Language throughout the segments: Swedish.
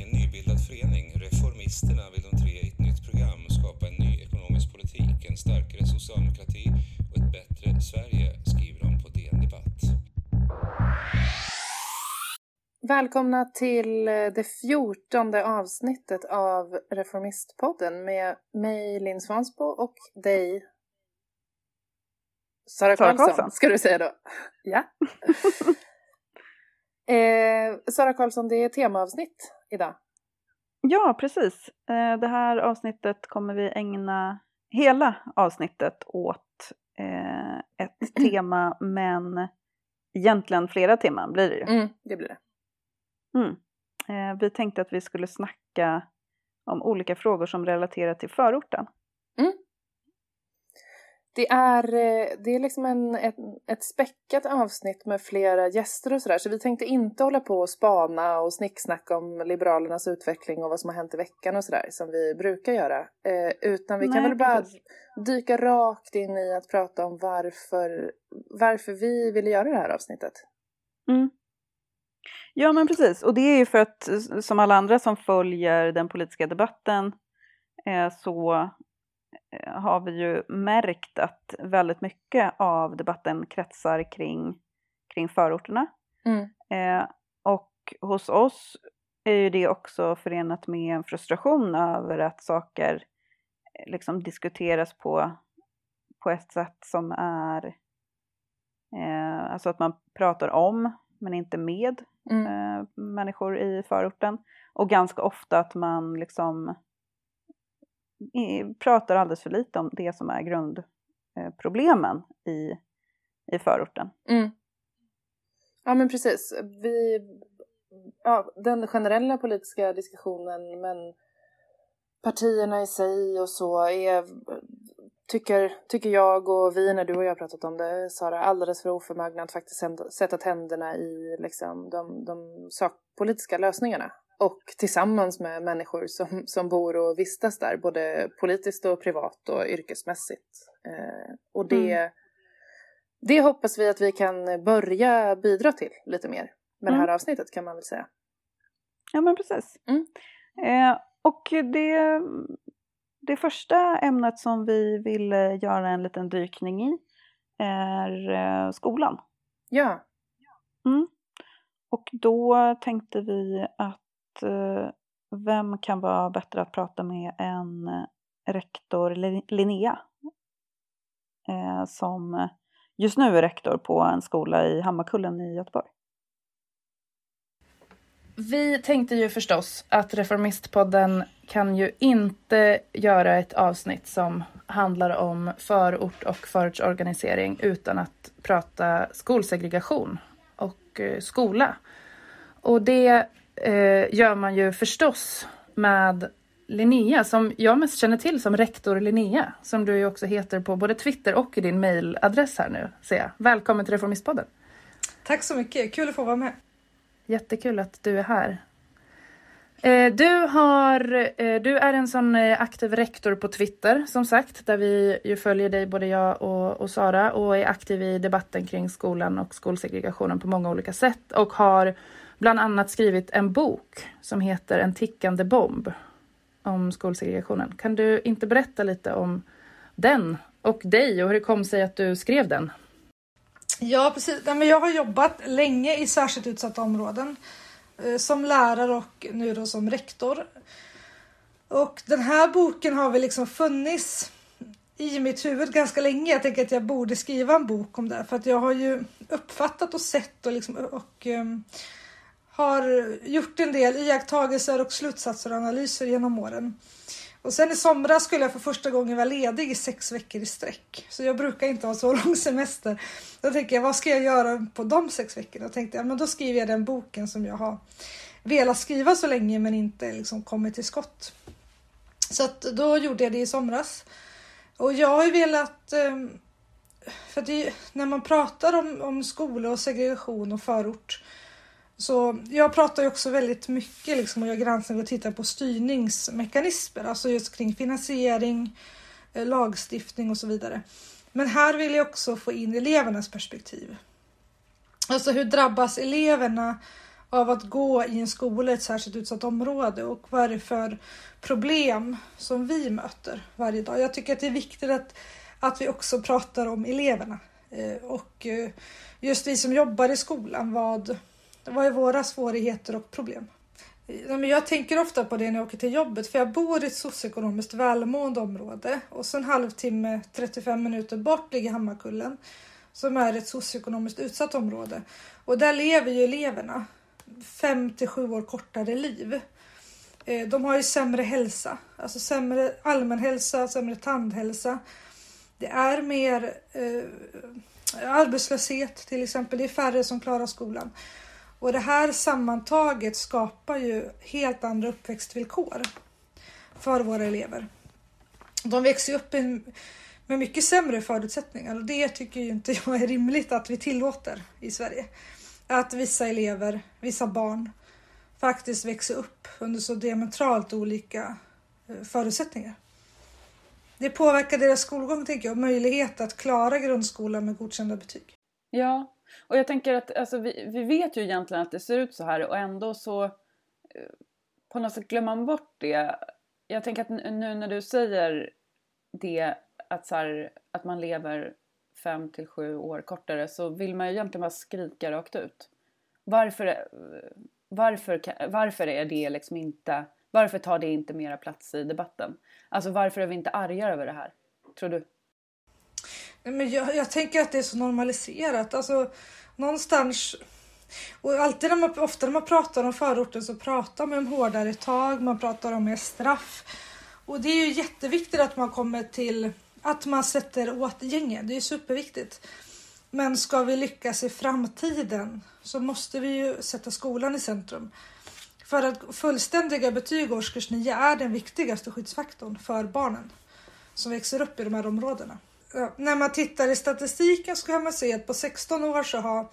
I en nybildad förening, Reformisterna, vill de tre i ett nytt program skapa en ny ekonomisk politik, en starkare socialdemokrati och ett bättre Sverige, skriver de på DN Debatt. Välkomna till eh, det fjortonde avsnittet av Reformistpodden med mig Linn Svansbo och dig Sara Karlsson. ska du säga då. Ja. eh, Sara Karlsson, det är temaavsnitt idag. Ja, precis. Eh, Det här avsnittet kommer vi ägna hela avsnittet åt eh, ett tema, men egentligen flera teman blir det ju. Mm, det blir det. Mm. Eh, Vi tänkte att vi skulle snacka om olika frågor som relaterar till förorten. Det är, eh, det är liksom en, ett, ett späckat avsnitt med flera gäster och sådär. Så vi tänkte inte hålla på och spana och snicksnacka om Liberalernas utveckling och vad som har hänt i veckan och sådär som vi brukar göra. Eh, utan vi kan Nej, väl bara dyka rakt in i att prata om varför, varför vi ville göra det här avsnittet. Mm. Ja, men precis. Och det är ju för att som alla andra som följer den politiska debatten eh, så har vi ju märkt att väldigt mycket av debatten kretsar kring, kring förorterna. Mm. Eh, och hos oss är ju det också förenat med en frustration över att saker eh, liksom diskuteras på, på ett sätt som är eh, alltså att man pratar om men inte med Mm. eh, människor i förorten. Och ganska ofta att man liksom pratar alldeles för lite om det som är grundproblemen eh, i, i förorten. Mm. Ja men precis. Vi, ja, den generella politiska diskussionen men partierna i sig och så är, tycker, tycker jag och vi när du och jag pratat om det Sara, alldeles för oförmögna att faktiskt sätta- sätta tänderna i liksom, de, de sakpolitiska lösningarna. Och tillsammans med människor som, som bor och vistas där, både politiskt och privat och yrkesmässigt. Eh, och det, det hoppas vi att vi kan börja bidra till lite mer med det här Mm. avsnittet kan man väl säga. Ja men precis. Mm. Eh, och det, det första ämnet som vi vill göra en liten dykning i är eh, skolan. Ja, Och då tänkte vi att Eh, vem kan vara bättre att prata med än eh, rektor Linnea eh, som just nu är rektor på en skola i Hammarkullen i Göteborg. Vi tänkte ju förstås att Reformistpodden kan ju inte göra ett avsnitt som handlar om förort och förortsorganisering utan att prata skolsegregation och skola. Och det eh, gör man ju förstås med Linnea som jag mest känner till som rektor Linnea som du ju också heter på både Twitter och i din mailadress här nu ser jag. Välkommen till Reformistpodden. Tack så mycket, kul att få vara med. Jättekul att du är här. Eh, Du, har, eh, du är en sån eh, aktiv rektor på Twitter som sagt där vi ju följer dig både jag och, och Sara och är aktiv i debatten kring skolan och skolsegregationen på många olika sätt och har bland annat skrivit en bok som heter En tickande bomb om skolsegregationen. Kan du inte berätta lite om den och dig och hur det kom sig att du skrev den? Ja, precis. Men jag har jobbat länge i särskilt utsatta områden eh, som lärare och nu då som rektor. Och den här boken har väl liksom funnits i mitt huvud ganska länge. Jag tänker att jag borde skriva en bok om det för att jag har ju uppfattat och sett och, liksom, och ehm, har gjort en del iakttagelser och slutsatser och analyser genom åren. Och sen i somras skulle jag för första gången vara ledig i sex veckor i sträck. Så jag brukar inte ha så lång semester. Då tänker jag, vad ska jag göra på de sex veckorna? Då tänkte jag, men då skriver jag den boken som jag har velat skriva så länge men inte liksom kommit till skott. Så att då gjorde jag det i somras. Och jag har ju velat, ehm, för det, när man pratar om, om skola och segregation och förort så jag pratar ju också väldigt mycket liksom, och jag granskar och tittar på styrningsmekanismer, alltså just kring finansiering, eh, lagstiftning och så vidare. Men här vill jag också få in elevernas perspektiv. Alltså hur drabbas eleverna av att gå i en skola i ett särskilt utsatt område och vad är det för problem som vi möter varje dag. Jag tycker att det är viktigt att, att vi också pratar om eleverna eh, och eh, just vi som jobbar i skolan. Vad, vad är våra svårigheter och problem? Jag tänker ofta på det när jag åker till jobbet för jag bor i ett socioekonomiskt välmående område och så en halvtimme, 35 minuter bort ligger Hammarkullen som är ett socioekonomiskt utsatt område. Och där lever ju eleverna fem till sju år kortare liv. Eh, de har ju sämre hälsa, alltså sämre allmänhälsa, sämre tandhälsa. Det är mer eh, arbetslöshet till exempel, det är färre som klarar skolan. Och det här sammantaget skapar ju helt andra uppväxtvillkor för våra elever. De växer upp med mycket sämre förutsättningar och det tycker ju inte jag är rimligt att vi tillåter i Sverige. Att vissa elever, vissa barn faktiskt växer upp under så diametralt olika eh, förutsättningar. Det påverkar deras skolgång tänker jag, möjlighet att klara grundskolan med godkända betyg. Ja, och jag tänker att alltså, vi, vi vet ju egentligen att det ser ut så här och ändå så eh, på något sätt glömmer man bort det. Jag tänker att nu när du säger det att, så här, att man lever fem till sju år kortare så vill man ju egentligen bara skrika rakt ut. Varför, eh, varför, varför är det liksom inte, varför tar det inte mera plats i debatten? Alltså varför är vi inte arga över det här? Tror du? Men jag, jag tänker att det är så normaliserat. Alltså någonstans och alltid när man, ofta när man pratar om förorten så pratar man om hårdare tag, man pratar om mer straff. Och det är ju jätteviktigt att man kommer till att man sätter åt gängen. Det är superviktigt. Men ska vi lyckas i framtiden så måste vi ju sätta skolan i centrum. För att fullständiga betyg årskurs 9 är den viktigaste skyddsfaktorn för barnen som växer upp i de här områdena. När man tittar i statistiken så kan man se att på 16 år så har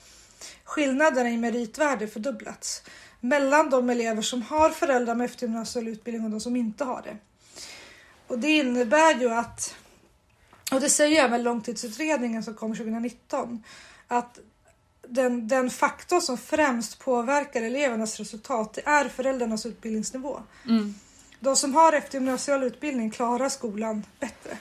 skillnaderna i meritvärde fördubblats mellan de elever som har föräldrar med eftergymnasial utbildning och de som inte har det. Och det innebär ju att och det säger även långtidsutredningen som kom 2019 att den, den faktor som främst påverkar elevernas resultat är föräldrarnas utbildningsnivå. Mm. De som har eftergymnasial utbildning klarar skolan bättre.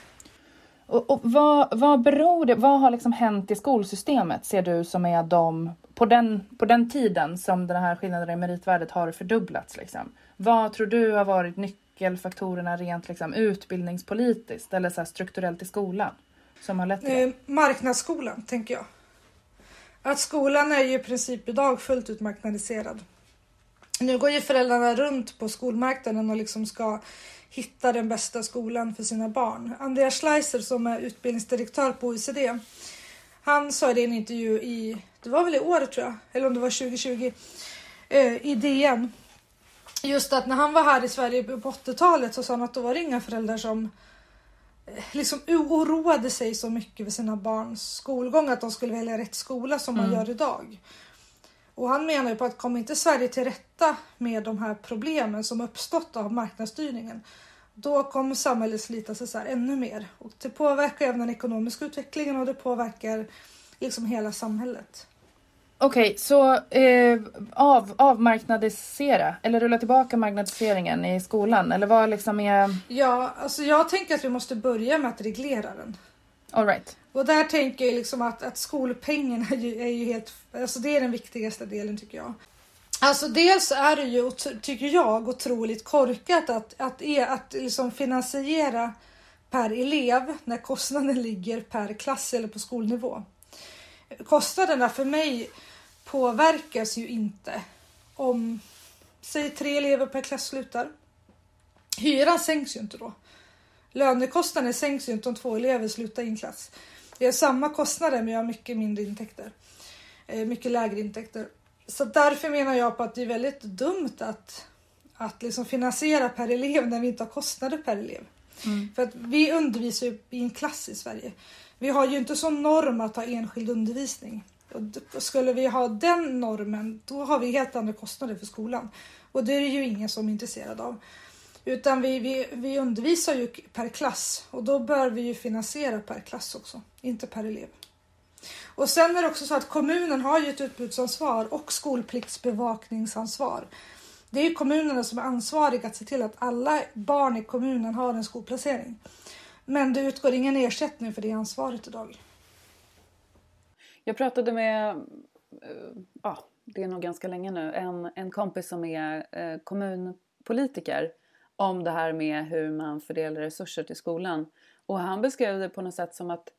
Och, och vad, vad beror det, vad har liksom hänt i skolsystemet ser du som är de, på den, på den tiden som den här skillnaden i meritvärdet har fördubblats? Liksom? Vad tror du har varit nyckelfaktorerna rent liksom utbildningspolitiskt eller så strukturellt i skolan som har lett till det? Eh, marknadsskolan, tänker jag. Att skolan är ju i princip idag fullt ut marknadiserad. Nu går ju föräldrarna runt på skolmarknaden och liksom ska hitta den bästa skolan för sina barn. Andreas Schleiser som är utbildningsdirektör på OECD, han sa i en intervju i, det var väl i år tror jag, eller om det var 2020, eh, i DN just att när han var här i Sverige på 80-talet så sa han att då var det inga föräldrar som eh, liksom oroade sig så mycket för sina barns skolgång, att de skulle välja rätt skola som mm. man gör idag. Och han menar ju på att kommer inte Sverige till rätta med de här problemen som uppstått av marknadsstyrningen, då kommer samhället slita sig så ännu mer. Och det påverkar även den ekonomiska utvecklingen och det påverkar liksom hela samhället. Okej, okay, så eh, av, avmarknadisera eller rulla tillbaka marknadiseringen i skolan eller vad liksom är... Ja, alltså jag tänker att vi måste börja med att reglera den. All right. Och där tänker jag liksom att, att skolpengen är ju, är ju helt, alltså det är den viktigaste delen tycker jag. Alltså dels är det ju, tycker jag, otroligt korkat att, att, e, att liksom finansiera per elev när kostnaden ligger per klass eller på skolnivå. Kostnaderna för mig påverkas ju inte om, säg tre elever per klass slutar. Hyran sänks ju inte då. Lönekostnaden sänks ju inte om två elever slutar i en klass. Vi har samma kostnader men jag har mycket mindre intäkter. Eh, mycket lägre intäkter. Så därför menar jag på att det är väldigt dumt att, att liksom finansiera per elev när vi inte har kostnader per elev. Mm. För att vi undervisar ju i en klass i Sverige. Vi har ju inte som norm att ha enskild undervisning. Och skulle vi ha den normen, då har vi helt andra kostnader för skolan. Och det är det ju ingen som är intresserad av. Utan vi, vi, vi undervisar ju per klass och då bör vi ju finansiera per klass också, inte per elev. Och sen är det också så att kommunen har ju ett utbudsansvar och skolpliktsbevakningsansvar. Det är kommunerna som är ansvariga att se till att alla barn i kommunen har en skolplacering. Men det utgår ingen ersättning för det ansvaret idag. Jag pratade med, eh, ja, det är nog ganska länge nu, en, en kompis som är eh, kommunpolitiker om det här med hur man fördelar resurser till skolan. Och han beskrev det på något sätt som att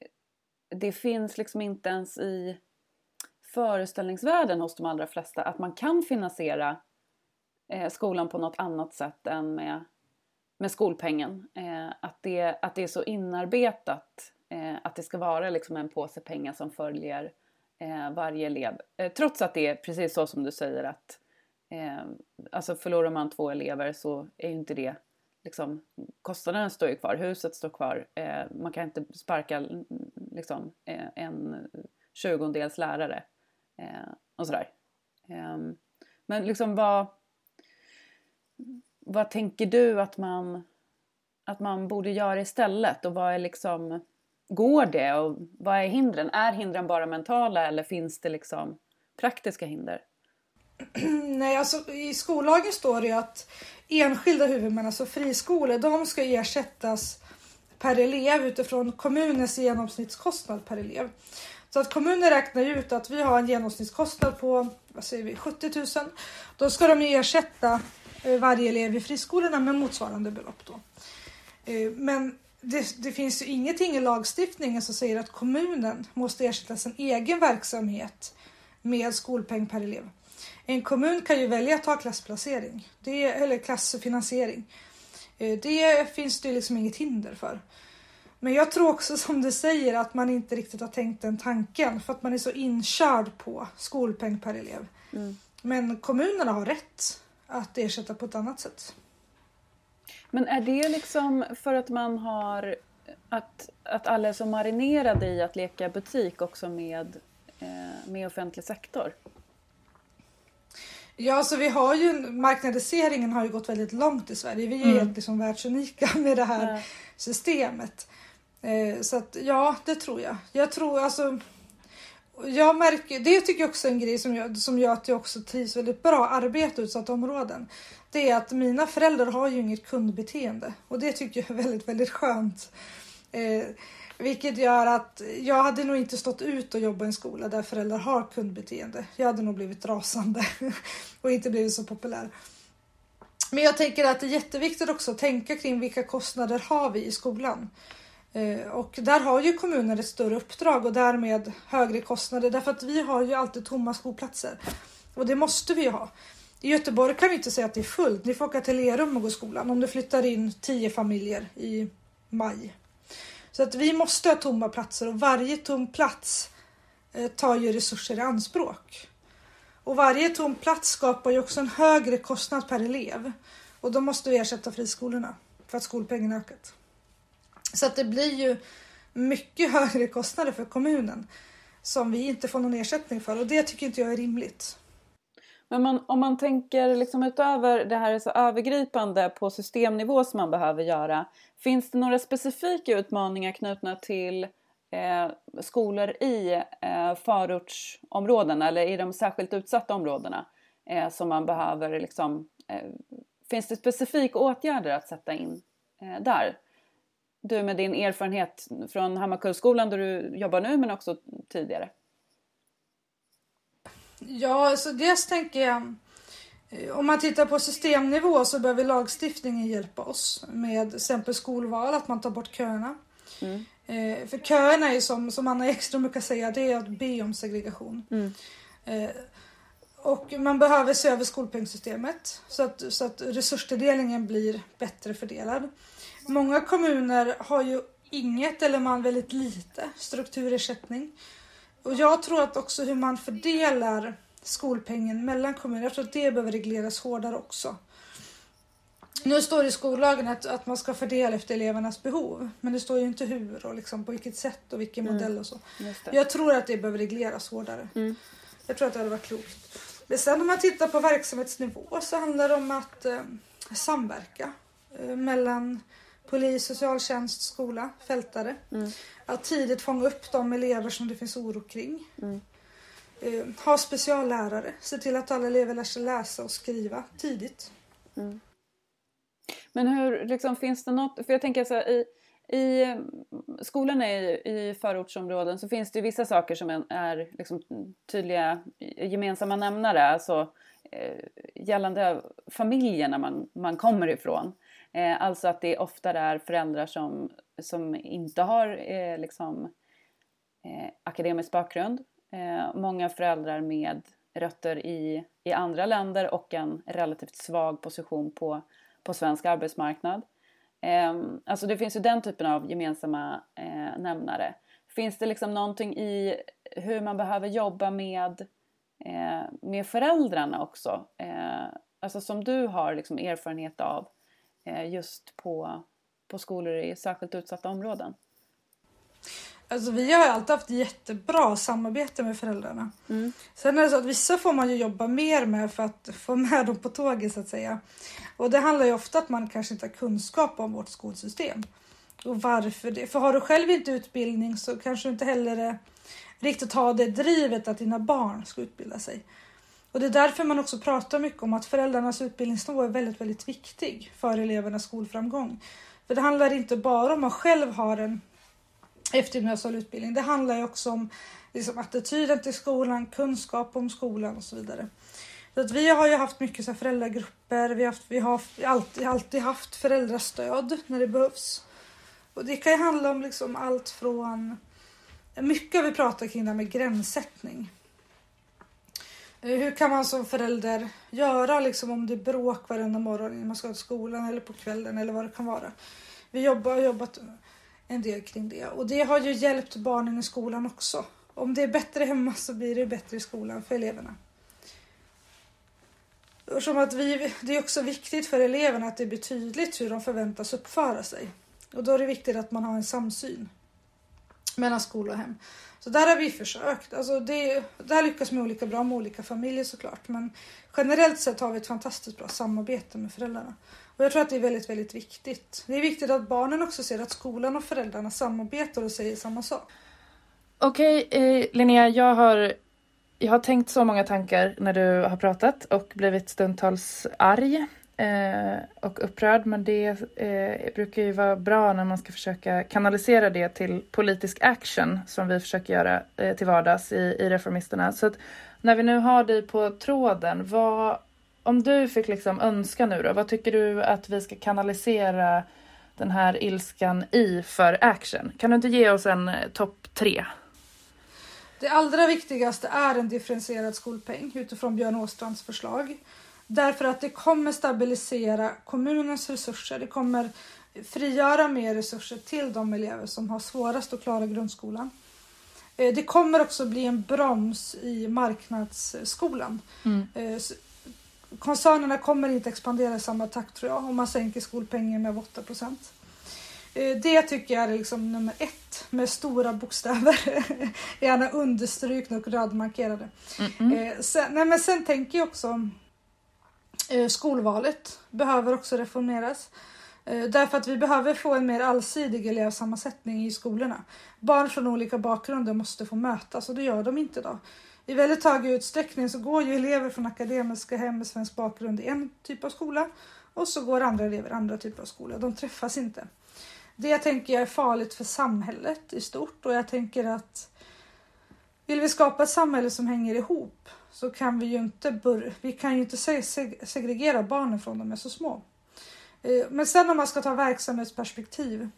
eh, det finns liksom inte ens i föreställningsvärlden hos de allra flesta att man kan finansiera eh, skolan på något annat sätt än med, med skolpengen. Eh, att, det, att det är så inarbetat att det ska vara liksom en påse pengar som följer varje elev. Trots att det är precis så som du säger att eh, alltså förlorar man två elever så är ju inte det liksom, kostnaden står ju kvar, huset står kvar. Eh, man kan inte sparka liksom, eh, en tjugondels lärare eh, och sådär. Eh, men liksom vad, vad tänker du att man, att man borde göra istället och vad är liksom Går det och vad är hindren? Är hindren bara mentala eller finns det liksom praktiska hinder? Nej, alltså i skollagen står det ju att enskilda huvudmän, alltså friskolor, de ska ersättas per elev utifrån kommunens genomsnittskostnad per elev. Så att kommunen räknar ut att vi har en genomsnittskostnad på vad säger vi, 70 000. Då ska de ersätta eh, varje elev i friskolorna med motsvarande belopp. Då. Eh, men det, det, finns ju ingenting i lagstiftningen som säger att kommunen måste ersätta sin egen verksamhet med skolpeng per elev. En kommun kan ju välja att ta klassplacering det, eller klassfinansiering. Eh, det finns det liksom inget hinder för. Men jag tror också som du säger att man inte riktigt har tänkt den tanken för att man är så inkörd på skolpeng per elev. Mm. Men kommunerna har rätt att ersätta på ett annat sätt. Men är det liksom för att man har att, att alla är så marinerade i att leka butik också med, eh, med offentlig sektor? Ja, alltså vi har ju marknadiseringen har ju gått väldigt långt i Sverige. Vi är mm. helt liksom världsunika med det här ja. systemet. Eh, så att ja, det tror jag. Jag tror alltså. Jag märker, det tycker jag också är en grej som, jag, som gör att jag också trivs väldigt bra arbete i utsatta områden. Det är att mina föräldrar har ju inget kundbeteende och det tycker jag är väldigt, väldigt skönt. Eh, vilket gör att jag hade nog inte stått ut och jobba i en skola där föräldrar har kundbeteende. Jag hade nog blivit rasande och inte blivit så populär. Men jag tänker att det är jätteviktigt också att tänka kring vilka kostnader har vi i skolan? Eh, och där har ju kommuner ett större uppdrag och därmed högre kostnader därför att vi har ju alltid tomma skolplatser. Och det måste vi ju ha. I Göteborg kan vi inte säga att det är fullt. Ni får åka till Lerum och gå i skolan om det flyttar in tio familjer i maj så att vi måste ha tomma platser och varje tom plats eh, tar ju resurser i anspråk. Och varje tom plats skapar ju också en högre kostnad per elev. Och då måste vi ersätta friskolorna för att skolpengen ökat. Så att det blir ju mycket högre kostnader för kommunen som vi inte får någon ersättning för och det tycker inte jag är rimligt. Men man, om man tänker liksom utöver det här är så övergripande på systemnivå som man behöver göra. Finns det några specifika utmaningar knutna till eh, skolor i eh, förortsområdena eller i de särskilt utsatta områdena eh, som man behöver liksom, eh, Finns det specifika åtgärder att sätta in eh, där? Du med din erfarenhet från Hammarkullsskolan där du jobbar nu men också tidigare. Ja, så dels tänker jag eh, om man tittar på systemnivå så behöver lagstiftningen hjälpa oss med till exempel skolval, att man tar bort köerna. Mm. Eh, för köerna är som, som Anna Ekström brukar säga, det är att be om segregation. Mm. Eh, och man behöver se över skolpengssystemet så att, så att resurstilldelningen blir bättre fördelad. Många kommuner har ju inget eller man väldigt lite strukturersättning. Och jag tror att också hur man fördelar skolpengen mellan kommuner, jag tror att det behöver regleras hårdare också. Nu står det i skollagen att, att man ska fördela efter elevernas behov, men det står ju inte hur och liksom på vilket sätt och vilken mm. modell och så. Jag tror att det behöver regleras hårdare. Mm. Jag tror att det hade varit klokt. Men sen om man tittar på verksamhetsnivå så handlar det om att eh, samverka eh, mellan polis, socialtjänst, skola, fältare. Mm. Att tidigt fånga upp de elever som det finns oro kring. Mm. Eh, ha speciallärare, se till att alla elever lär sig läsa och skriva tidigt. Men hur, liksom, finns det något, för jag tänker så här, i, i skolorna i, i förortsområden så finns det vissa saker som är, är liksom tydliga gemensamma nämnare, alltså eh, gällande familjerna man, man kommer ifrån. Eh, alltså att det ofta är föräldrar som, som inte har eh, liksom, eh, akademisk bakgrund. Eh, många föräldrar med rötter i, i andra länder och en relativt svag position på, på svensk arbetsmarknad. Eh, alltså det finns ju den typen av gemensamma eh, nämnare. Finns det liksom någonting i hur man behöver jobba med, eh, med föräldrarna också? Eh, alltså som du har liksom erfarenhet av eh, just på, på skolor i särskilt utsatta områden. Alltså vi har alltid haft jättebra samarbete med föräldrarna. Mm. Sen är det så att vissa får man ju jobba mer med för att få med dem på tåget så att säga. Och det handlar ju ofta att man kanske inte har kunskap om vårt skolsystem. Och varför det? För har du själv inte utbildning så kanske du inte heller riktigt har det drivet att dina barn ska utbilda sig. Och det är därför man också pratar mycket om att föräldrarnas utbildningsnivå är väldigt, väldigt viktig för elevernas skolframgång. För det handlar inte bara om att själv ha en eftergymnasial utbildning. Det handlar ju också om liksom, attityden till skolan, kunskap om skolan och så vidare. Så att vi har ju haft mycket så här föräldragrupper, vi har, haft, vi har alltid, alltid haft föräldrastöd när det behövs. Och det kan ju handla om liksom allt från... Mycket har vi pratat kring det här med gränssättning. Eh, hur kan man som förälder göra liksom om det är bråk varenda morgon när man ska till skolan eller på kvällen eller vad det kan vara. Vi jobbar, har jobbat en del kring det och det har ju hjälpt barnen i skolan också. Om det är bättre hemma så blir det bättre i skolan för eleverna. Och Som att vi, det är också viktigt för eleverna att det blir tydligt hur de förväntas uppföra sig. Och då är det viktigt att man har en samsyn mellan skola och hem. Så där har vi försökt. Alltså det, det här lyckas med olika bra med olika familjer såklart. Men generellt sett har vi ett fantastiskt bra samarbete med föräldrarna. Och jag tror att det är väldigt, väldigt viktigt. Det är viktigt att barnen också ser att skolan och föräldrarna samarbetar och säger samma sak. Okej, eh, Linnea, jag har, jag har tänkt så många tankar när du har pratat och blivit stundtals arg Eh, och upprörd. Men det eh, brukar ju vara bra när man ska försöka kanalisera det till politisk action som vi försöker göra eh, till vardags i, i Reformisterna. Så att när vi nu har dig på tråden, vad, om du fick liksom önska nu då, vad tycker du att vi ska kanalisera den här ilskan i för action? Kan du inte ge oss en eh, topp tre? Det allra viktigaste är en differentierad skolpeng utifrån Björn Åstrands förslag. Därför att det kommer stabilisera kommunens resurser. Det kommer frigöra mer resurser till de elever som har svårast att klara grundskolan. Eh, Det kommer också bli en broms i marknadsskolan. Mm. Eh, Koncernerna kommer inte expandera i samma takt tror jag om man sänker skolpengen med 8 procent. Eh, Det tycker jag är liksom nummer ett med stora bokstäver. Gärna understrukna och rödmarkerade. Mm. Eh, sen, nej men sen tänker jag också Eh, skolvalet behöver också reformeras. Eh, därför att vi behöver få en mer allsidig elevsammansättning i skolorna. Barn från olika bakgrunder måste få mötas och det gör de inte idag. I väldigt hög utsträckning så går ju elever från akademiska hem med svensk bakgrund i en typ av skola och så går andra elever i andra typer av skolor. De träffas inte. Det tänker jag är farligt för samhället i stort och jag tänker att vill vi skapa ett samhälle som hänger ihop så kan vi ju inte, bör- vi kan ju inte seg- segregera barnen från de är så små. Eh, men sen om man ska ta verksamhetsperspektiv,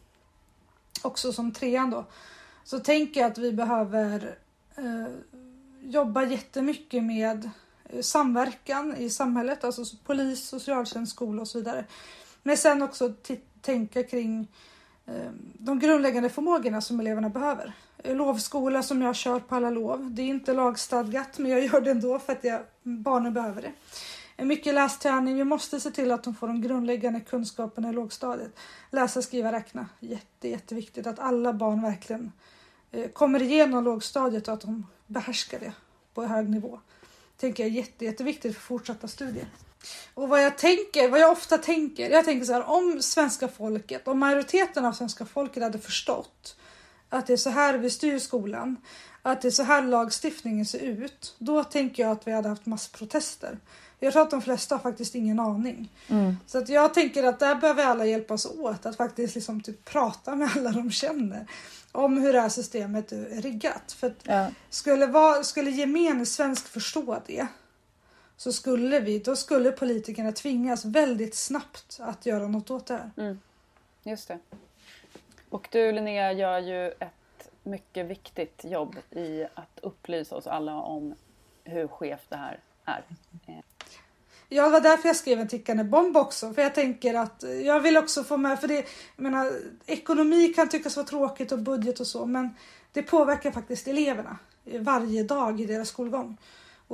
också som trean då, så tänker jag att vi behöver eh, jobba jättemycket med eh, samverkan i samhället, alltså polis, socialtjänst, skola och så vidare. Men sen också tänka kring eh, Ehm, de grundläggande förmågorna som eleverna behöver. Lovskola som jag kör på alla lov. Det är inte lagstadgat men jag gör det ändå för att jag, barnen behöver det. Mycket lästräning. Vi måste se till att de får de grundläggande kunskaperna i lågstadiet. Läsa, skriva, räkna. Jätte, jätteviktigt att alla barn verkligen eh, kommer igenom lågstadiet och att de behärskar det på hög nivå. Tänker jag är jätte, jätteviktigt för fortsatta studier. Och vad jag tänker, vad jag ofta tänker, jag tänker så här om svenska folket, om majoriteten av svenska folket hade förstått att det är så här vi styr skolan, att det är så här lagstiftningen ser ut, då tänker jag att vi hade haft massprotester. Jag tror att de flesta har faktiskt ingen aning. Mm. Så att jag tänker att där behöver alla hjälpas åt att faktiskt liksom typ prata med alla de känner om hur det här systemet är riggat. För Ja. skulle, vara, skulle gemene svensk förstå det så skulle vi, då skulle politikerna tvingas väldigt snabbt att göra något åt det här. Just det. Och du Linnea gör ju ett mycket viktigt jobb i att upplysa oss alla om hur skevt det här är. Ja, det var därför jag skrev en tickande bomb också. För jag tänker att jag vill också få med, för det, jag menar, ekonomi kan tyckas vara tråkigt och budget och så, men det påverkar faktiskt eleverna varje dag i deras skolgång.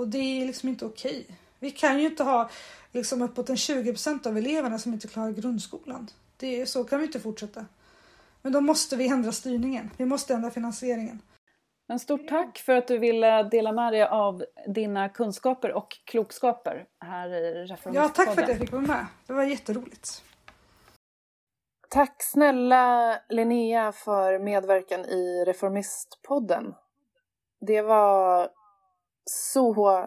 Och det är liksom inte okej. Vi kan ju inte ha liksom uppåt en 20% av eleverna som inte klarar grundskolan. Det är, så kan vi inte fortsätta. Men då måste vi ändra styrningen. Vi måste ändra finansieringen. Men stort tack för att du ville dela med dig av dina kunskaper och klokskaper här i Reformistpodden. Ja, tack för att jag fick vara med. Det var jätteroligt. Tack snälla Linnea för medverkan i Reformistpodden. Det var så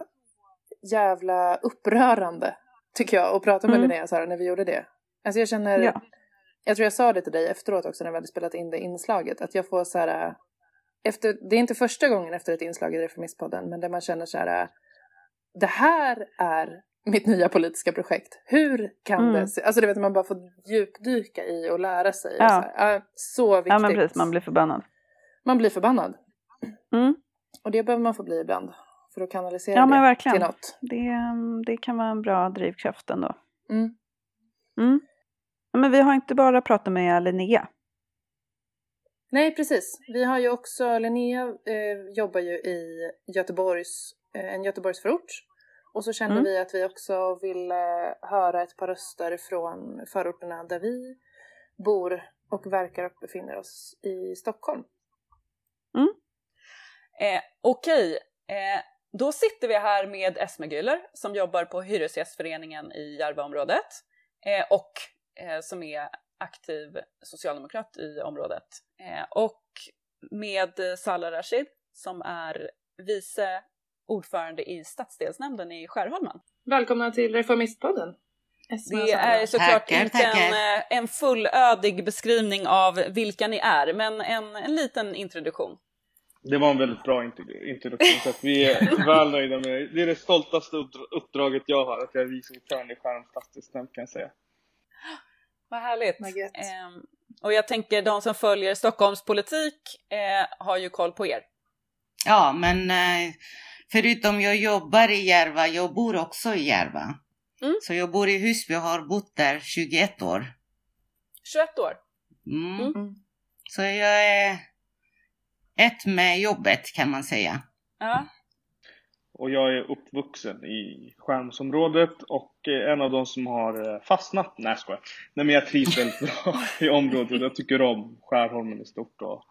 jävla upprörande tycker jag att prata med Mm. Linnea så här när vi gjorde det. Alltså jag känner, Ja. jag tror jag sa det till dig efteråt också när vi hade spelat in det inslaget, att jag får så här, efter, det är inte första gången efter ett inslag i Reformistpodden, men där man känner så här, det här är mitt nya politiska projekt. Hur kan Mm. det se, alltså du vet man bara får djupdyka i och lära sig. Ja. Så, här, så viktigt. Ja men precis, man blir förbannad. Man blir förbannad. Mm. Och det behöver man få bli ibland. För att kanalisera Ja men verkligen. till något. Det, det kan vara en bra drivkraft ändå. Mm. Mm. Men vi har inte bara pratat med Linnea. Nej, precis. Vi har ju också, Linnea eh, jobbar ju i Göteborgs, eh, en Göteborgsförort. Och så kände Mm. vi att vi också ville höra ett par röster från förorterna där vi bor och verkar och befinner oss i Stockholm. Eh, Okej, eh, då sitter vi här med Esme Güller som jobbar på Hyresgästföreningen i Järvaområdet eh, och eh, som är aktiv socialdemokrat i området. Eh, och med Salah Rashid som är vice ordförande i stadsdelsnämnden i Skärholmen. Välkomna till Reformistpodden. Det är såklart Tackar, inte tackar. en, en fullödig beskrivning av vilka ni är, men en, en liten introduktion. Det var en väldigt bra intro- introduktion, så att vi är väl nöjda med det. Det är det stoltaste uppdra- uppdraget jag har, att jag är vice ordförande i Skärholms stadsdelsnämnd kan jag säga. Vad härligt. Ehm, och jag tänker de som följer Stockholms politik eh, har ju koll på er. Ja, men eh, förutom jag jobbar i Järva, jag bor också i Järva. Mm. Så jag bor i Husby och har bott där 21 år. 21 år. Mm. Mm. Så jag är ett med jobbet kan man säga. Ja. Och jag är uppvuxen i Skärmsområdet och eh, en av de som har eh, fastnat. Nej jag skojar. Nej men jag trivs väldigt bra i området. Jag tycker om Skärholmen i stort. Och,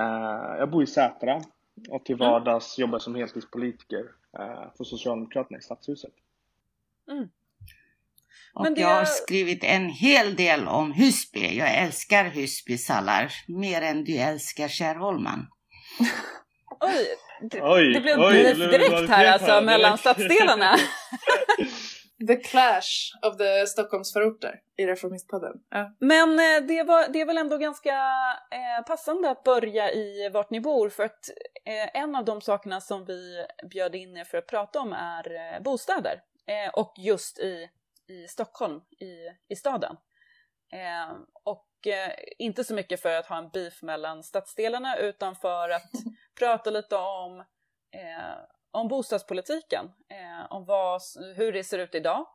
eh, jag bor i Sätra och till vardags jobbar jag som heltidspolitiker eh, för Socialdemokraterna i Stadshuset. Och Men det- jag har skrivit en hel del om Husby. Jag älskar Husby Salar mer än du älskar Skärholmen. Oj, det, Oj, det blev oj, direkt rivalitet här alltså här, mellan direkt. stadsdelarna. The clash of the Stockholmsförorter i Reformistpodden. Ja. Men eh, det, var, det är väl ändå ganska eh, passande att börja i vart ni bor för att eh, en av de sakerna som vi bjöd in er för att prata om är eh, bostäder. Och just i, i Stockholm, i, i staden. Eh, och eh, inte så mycket för att ha en beef mellan stadsdelarna utan för att prata lite om, eh, om bostadspolitiken. Eh, om vad, hur det ser ut idag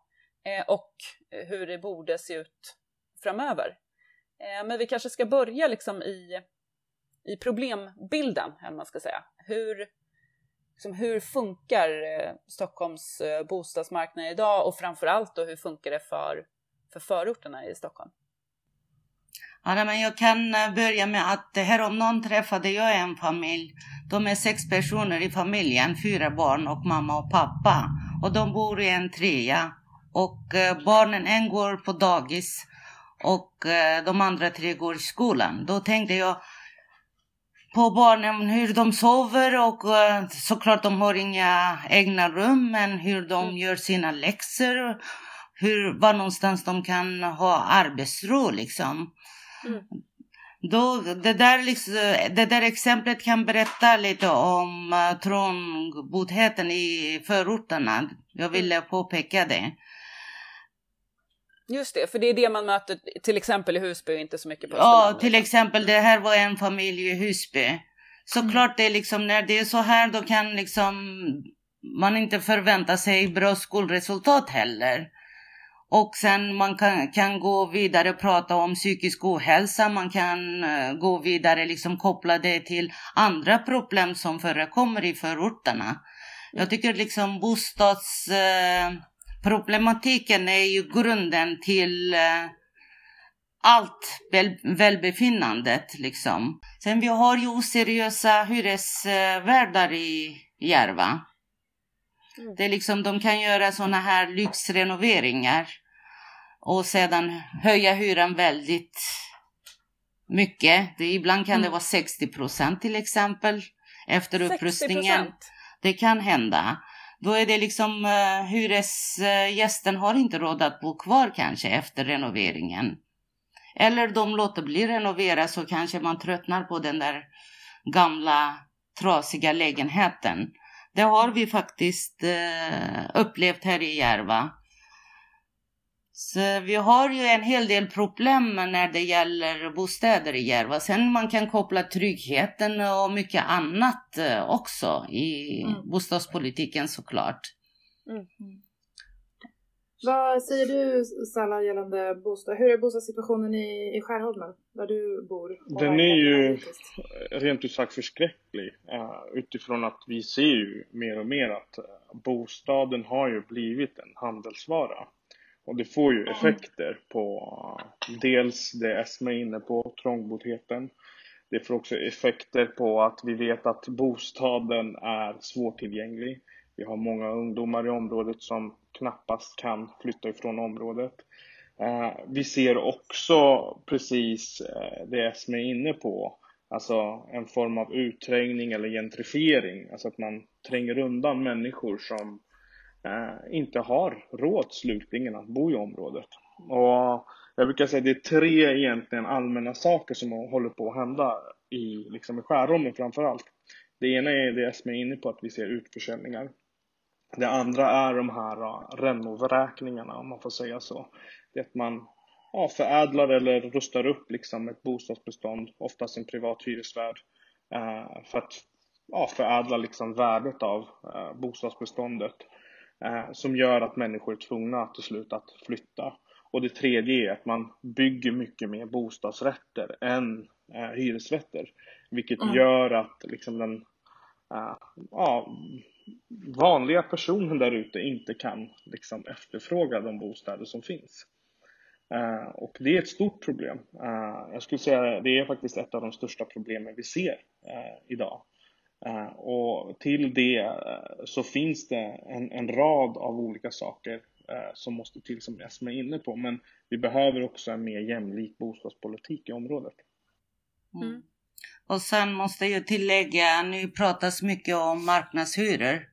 eh, och hur det borde se ut framöver. Eh, men vi kanske ska börja liksom i, i problembilden, eller man ska säga. Hur, liksom, hur funkar eh, Stockholms eh, bostadsmarknad idag och framförallt då hur funkar det för, för förorterna i Stockholm? Ja, men jag kan eh, börja med att häromdagen träffade jag en familj. De är sex personer i familjen, fyra barn och mamma och pappa. Och de bor i en trea. och barnen, en går på dagis och de andra tre går i skolan. Då tänkte jag på barnen hur de sover och eh, såklart de har inga egna rum men hur de Mm. gör sina läxor. Hur, var någonstans de kan ha arbetsro liksom. Mm. Då, det, där liksom, det där exemplet kan berätta lite om uh, trångboddheten i förorterna. Jag ville påpeka det. Just det, för det är det man möter till exempel i Husby och inte så mycket på Ja, Östermalm, till liksom. exempel det här var en familj i Husby. Såklart det är liksom när det är så här då kan liksom man inte förvänta sig bra skolresultat heller. Och sen man kan, kan gå vidare och prata om psykisk ohälsa, man kan eh, gå vidare liksom koppla det till andra problem som förekommer i förorterna. Jag tycker liksom bostadsproblematiken eh, problematiken är ju grunden till eh, allt väl, välbefinnandet liksom. Sen vi har ju oseriösa hyresvärdar i Järva. Mm. Det är liksom, de kan göra såna här lyxrenoveringar och sedan höja hyran väldigt mycket. Det, ibland kan det Mm. vara 60 procent till exempel efter 60%. upprustningen. Det kan hända. Då är det liksom eh, uh, hyresgästen eh, har inte råd att bo kvar kanske efter renoveringen. Eller de låter bli renovera så kanske man tröttnar på den där gamla trasiga lägenheten. Det har vi faktiskt eh, upplevt här i Järva. Så vi har ju en hel del problem när det gäller bostäder i Järva. Sen man kan koppla tryggheten och mycket annat eh, också i Mm. bostadspolitiken såklart. Vad säger du Salla gällande bostad? Hur är bostadssituationen i, i Skärholmen där du bor? Den är ju- rent ut sagt förskräcklig eh, utifrån att vi ser ju mer och mer att eh, bostaden har ju blivit en handelsvara. Och det får ju effekter på dels det Esma är inne på, trångboddheten. Det får också effekter på att vi vet att bostaden är svårtillgänglig. Vi har många ungdomar i området som knappast kan flytta ifrån området. Eh, vi ser också precis eh, det som är inne på, alltså en form av utträngning eller gentrifiering, alltså att man tränger undan människor som Eh, inte har råd slutligen att bo i området. Och jag brukar säga att det är tre egentligen allmänna saker som håller på att hända i, liksom i Skärholmen framför allt. Det ena är det som är inne på att vi ser utförsäljningar. Det andra är de här eh, uh, renovräkningarna om man får säga så. Det är att man ja, förädlar eller rustar upp liksom ett bostadsbestånd, oftast en privat hyresvärd, eh, för att ja, förädla liksom värdet av eh, bostadsbeståndet eh, som gör att människor är tvungna till slut att flytta. Och det tredje är att man bygger mycket mer bostadsrätter än eh, hyresrätter. Vilket Mm. gör att liksom den eh, ja, vanliga personen där ute inte kan liksom efterfråga de bostäder som finns. Eh, och det är ett stort problem. Eh, jag skulle säga det är faktiskt ett av de största problemen vi ser eh, idag. Eh, och till det eh, så finns det en, en rad av olika saker eh, som måste till som Esma är inne på. Men vi behöver också en mer jämlik bostadspolitik i området. Mm. Och sen måste jag tillägga, nu pratas mycket om marknadshyror.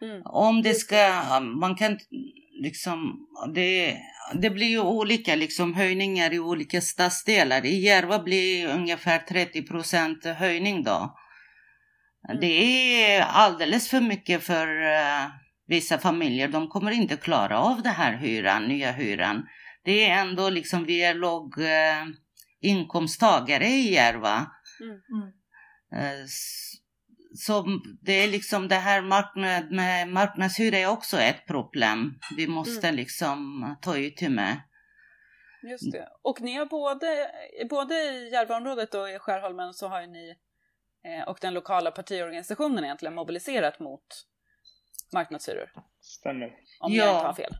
Mm. Om det ska, man kan liksom, det, det blir ju olika liksom höjningar i olika stadsdelar. I Järva blir ungefär 30 procent höjning då. Mm. Det är alldeles för mycket för eh, vissa familjer. De kommer inte klara av det här hyran, nya hyran. Det är ändå liksom, vi är låg eh, inkomsttagare i Järva. Mm. Eh, s- Så det är liksom det här marknad, med marknadshyra är också ett problem. Vi måste liksom ta itu med. Just det. Och ni har både, både i Järvaområdet och i Skärholmen så har ju ni eh, och den lokala partiorganisationen egentligen mobiliserat mot marknadshyror. Stämmer. Om Ja. jag inte har fel.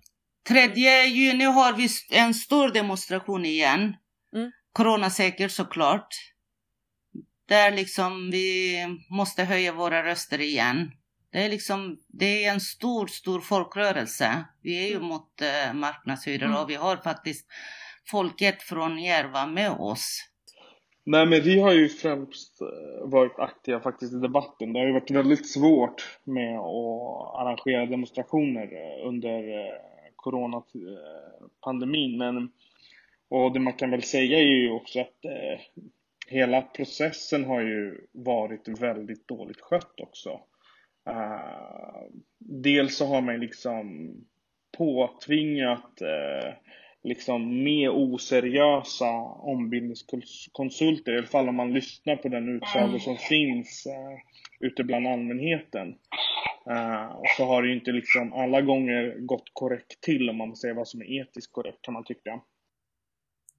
3 juni har vi en stor demonstration igen. Mm. Coronasäker såklart. Där liksom vi måste höja våra röster igen. Det är liksom, det är en stor, stor folkrörelse. Vi är ju mm. mot eh, marknadshyror mm. och vi har faktiskt folket från Järva med oss. Nej men vi har ju främst eh, varit aktiva faktiskt i debatten. Det har ju varit väldigt svårt med att arrangera demonstrationer eh, under eh, coronapandemin. Men, och det man kan väl säga är ju också att eh, hela processen har ju varit väldigt dåligt skött också. Uh, dels så har man liksom påtvingat uh, liksom mer oseriösa ombildningskonsulter, i alla fall om man lyssnar på den utsago som finns uh, ute bland allmänheten. Uh, och så har det ju inte liksom alla gånger gått korrekt till om man säger vad som är etiskt korrekt kan man tycka.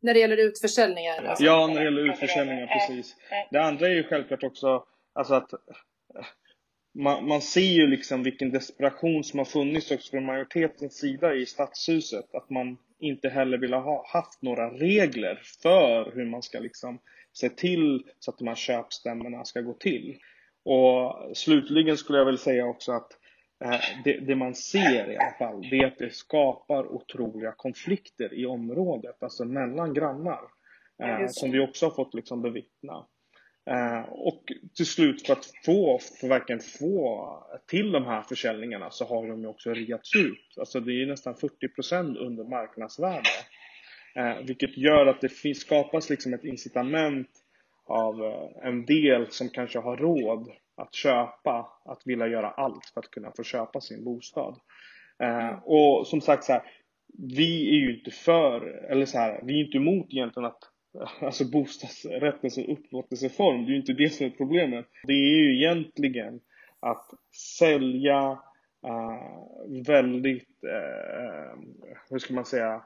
När det gäller utförsäljningar? Alltså. Ja, när det gäller utförsäljningar, precis. Det andra är ju självklart också alltså att man, man ser ju liksom vilken desperation som har funnits också från majoritetens sida i stadshuset. Att man inte heller vill ha haft några regler för hur man ska liksom se till så att de här köpstämmorna ska gå till. Och slutligen skulle jag väl säga också att eh, det, det, man ser i alla fall, det är att det skapar otroliga konflikter i området, alltså mellan grannar. Eh, som vi också har fått liksom bevittna. Eh, och till slut för att få, för verkligen få till de här försäljningarna så har de ju också reats ut. Alltså det är nästan 40% under marknadsvärde. Eh, vilket gör att det finns, skapas liksom ett incitament av eh, en del som kanske har råd att köpa, att vilja göra allt för att kunna få köpa sin bostad. Eh, och som sagt så här, vi är ju inte för, eller så här, vi är inte emot egentligen att alltså bostadsrätten som upplåtelseform, det är ju inte det som är problemet. Det är ju egentligen att sälja uh, väldigt, uh, hur ska man säga,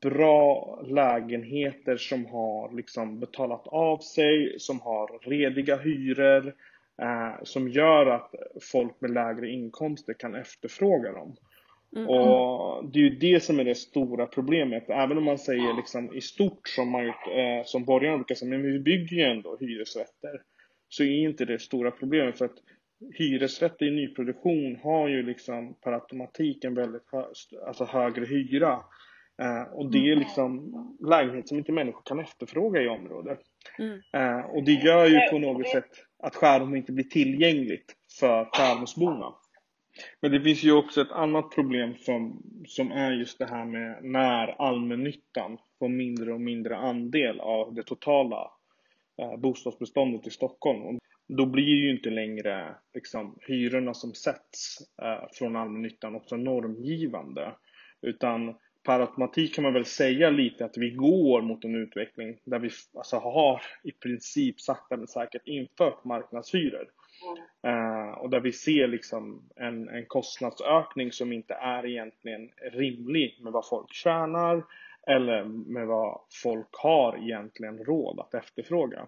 bra lägenheter som har liksom betalat av sig, som har rediga hyror, uh, som gör att folk med lägre inkomster kan efterfråga dem. Mm. Och det är ju det som är det stora problemet. Även om man säger liksom i stort som, man, eh, som borgarna brukar säga, men vi bygger ju ändå hyresrätter. Så är inte det stora problemet för att hyresrätter i nyproduktion har ju liksom per automatik en väldigt hö alltså högre hyra. Eh, och det är mm. liksom lägenhet som inte människor kan efterfråga i området. Mm. Eh, och det gör ju på något sätt att Skärholm inte blir tillgängligt för Skärholmsborna. Men det finns ju också ett annat problem som, som är just det här med när allmännyttan får mindre och mindre andel av det totala eh, bostadsbeståndet i Stockholm. Och då blir ju inte längre liksom, hyrorna som sätts eh, från allmännyttan också normgivande. Utan per automatik kan man väl säga lite att vi går mot en utveckling där vi alltså, har i princip sakta men säkert infört marknadshyror. Uh, och där vi ser liksom en, en kostnadsökning som inte är egentligen rimlig med vad folk tjänar eller med vad folk har egentligen råd att efterfråga.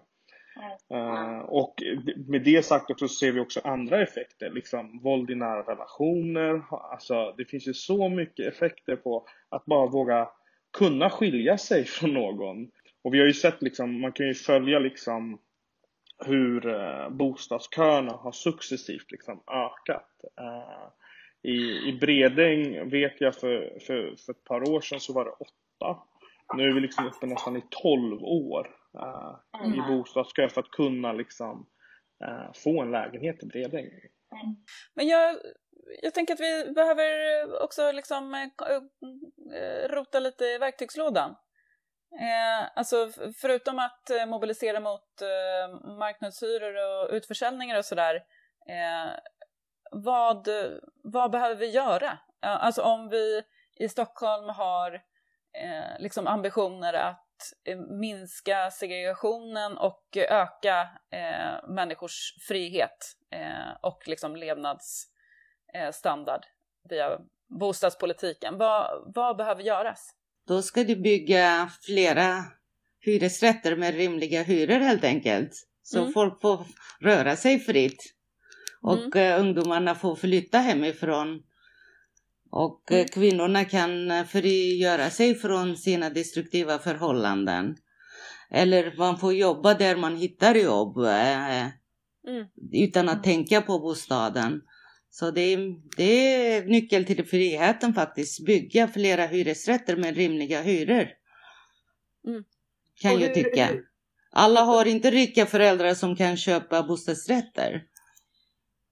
Uh, och med det sagt också så ser vi också andra effekter, liksom våld i nära relationer. Alltså det finns ju så mycket effekter på att bara våga kunna skilja sig från någon. Och vi har ju sett liksom, man kan ju följa liksom hur eh, bostadsköerna har successivt liksom ökat. Eh, i, I Bredäng vet jag för, för, för ett par år sedan så var det åtta. Nu är vi liksom uppe nästan i tolv år eh, mm. i bostadskö för att kunna liksom eh, få en lägenhet i Bredäng. Mm. Men jag, jag tänker att vi behöver också liksom rota lite i verktygslådan. Eh, alltså förutom att eh, mobilisera mot eh, marknadshyror och utförsäljningar och sådär, eh, vad, vad behöver vi göra? Alltså om vi i Stockholm har eh, liksom ambitioner att eh, minska segregationen och öka eh, människors frihet eh, och liksom levnadsstandard eh, via bostadspolitiken. Vad, vad behöver göras? Då ska du bygga flera hyresrätter med rimliga hyror helt enkelt. Så mm. folk får röra sig fritt. Och mm. uh, ungdomarna får flytta hemifrån. Och uh, kvinnorna kan uh, frigöra sig från sina destruktiva förhållanden. Eller man får jobba där man hittar jobb. Mm. Utan att tänka på bostaden. Så det är, det är nyckeln till friheten faktiskt. Bygga flera hyresrätter med rimliga hyror. Mm. Kan jag tycka. hur- Alla har inte rika föräldrar som kan köpa bostadsrätter.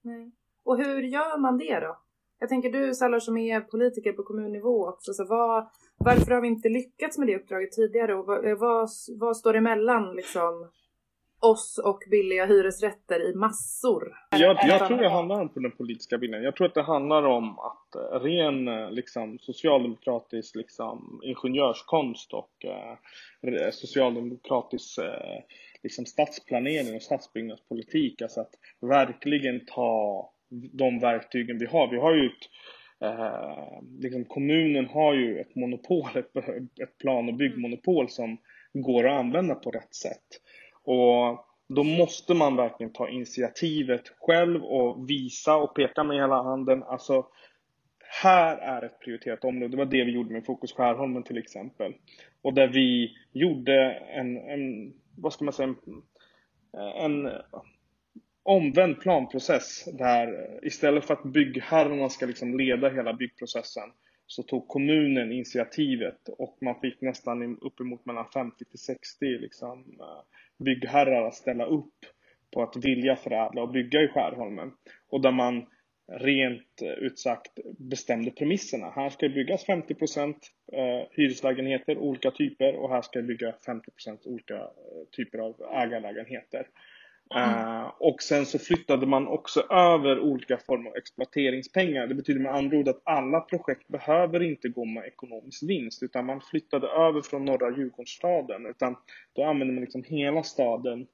Nej. Och hur gör man det då? Jag tänker du Salar som är politiker på kommunnivå också, så vad, varför har vi inte lyckats med det uppdraget tidigare och vad, vad, vad står emellan liksom oss och billiga hyresrätter i massor? Jag, jag tror det handlar om den politiska viljan. Jag tror att det handlar om att eh, ren eh, liksom, socialdemokratisk liksom, ingenjörskonst och eh, socialdemokratisk eh, liksom, stadsplanering och stadsbyggnadspolitik. Alltså att verkligen ta de verktygen vi har. Vi har ju ett, eh, liksom, kommunen har ju ett monopol, ett, ett plan och byggmonopol som går att använda på rätt sätt. Och då måste man verkligen ta initiativet själv och visa och peka med hela handen. Alltså, här är ett prioriterat område. Det var det vi gjorde med Fokus Skärholmen till exempel. Och där vi gjorde en, en vad ska man säga, en, en omvänd planprocess där istället för att byggherrarna ska liksom leda hela byggprocessen så tog kommunen initiativet och man fick nästan uppemot mellan 50 till 60 liksom, byggherrar att ställa upp på att vilja förädla och bygga i Skärholmen. Och där man rent eh, ut sagt bestämde premisserna. Här ska det byggas 50 eh, hyreslägenheter, olika typer och här ska det byggas 50% olika eh, typer av ägarlägenheter. Uh, och sen så flyttade man också över olika former av exploateringspengar. Det betyder med andra ord att alla projekt behöver inte gå med ekonomisk vinst utan man flyttade över från norra Djurgårdsstaden utan då använder man liksom hela staden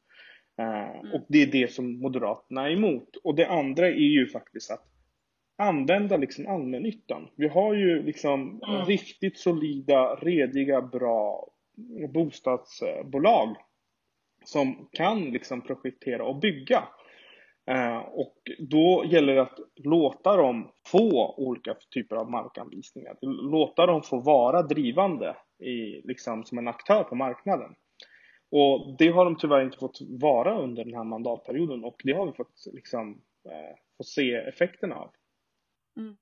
uh, och det är det som Moderaterna är emot. Och det andra är ju faktiskt att använda liksom allmännyttan. Vi har ju liksom riktigt solida, rediga, bra bostadsbolag som kan liksom projektera och bygga. Eh, och då gäller det att låta dem få olika typer av markanvisningar. Låta dem få vara drivande i, liksom, som en aktör på marknaden. Och det har de tyvärr inte fått vara under den här mandatperioden och det har vi fått liksom, eh, fått se effekterna av. Mm.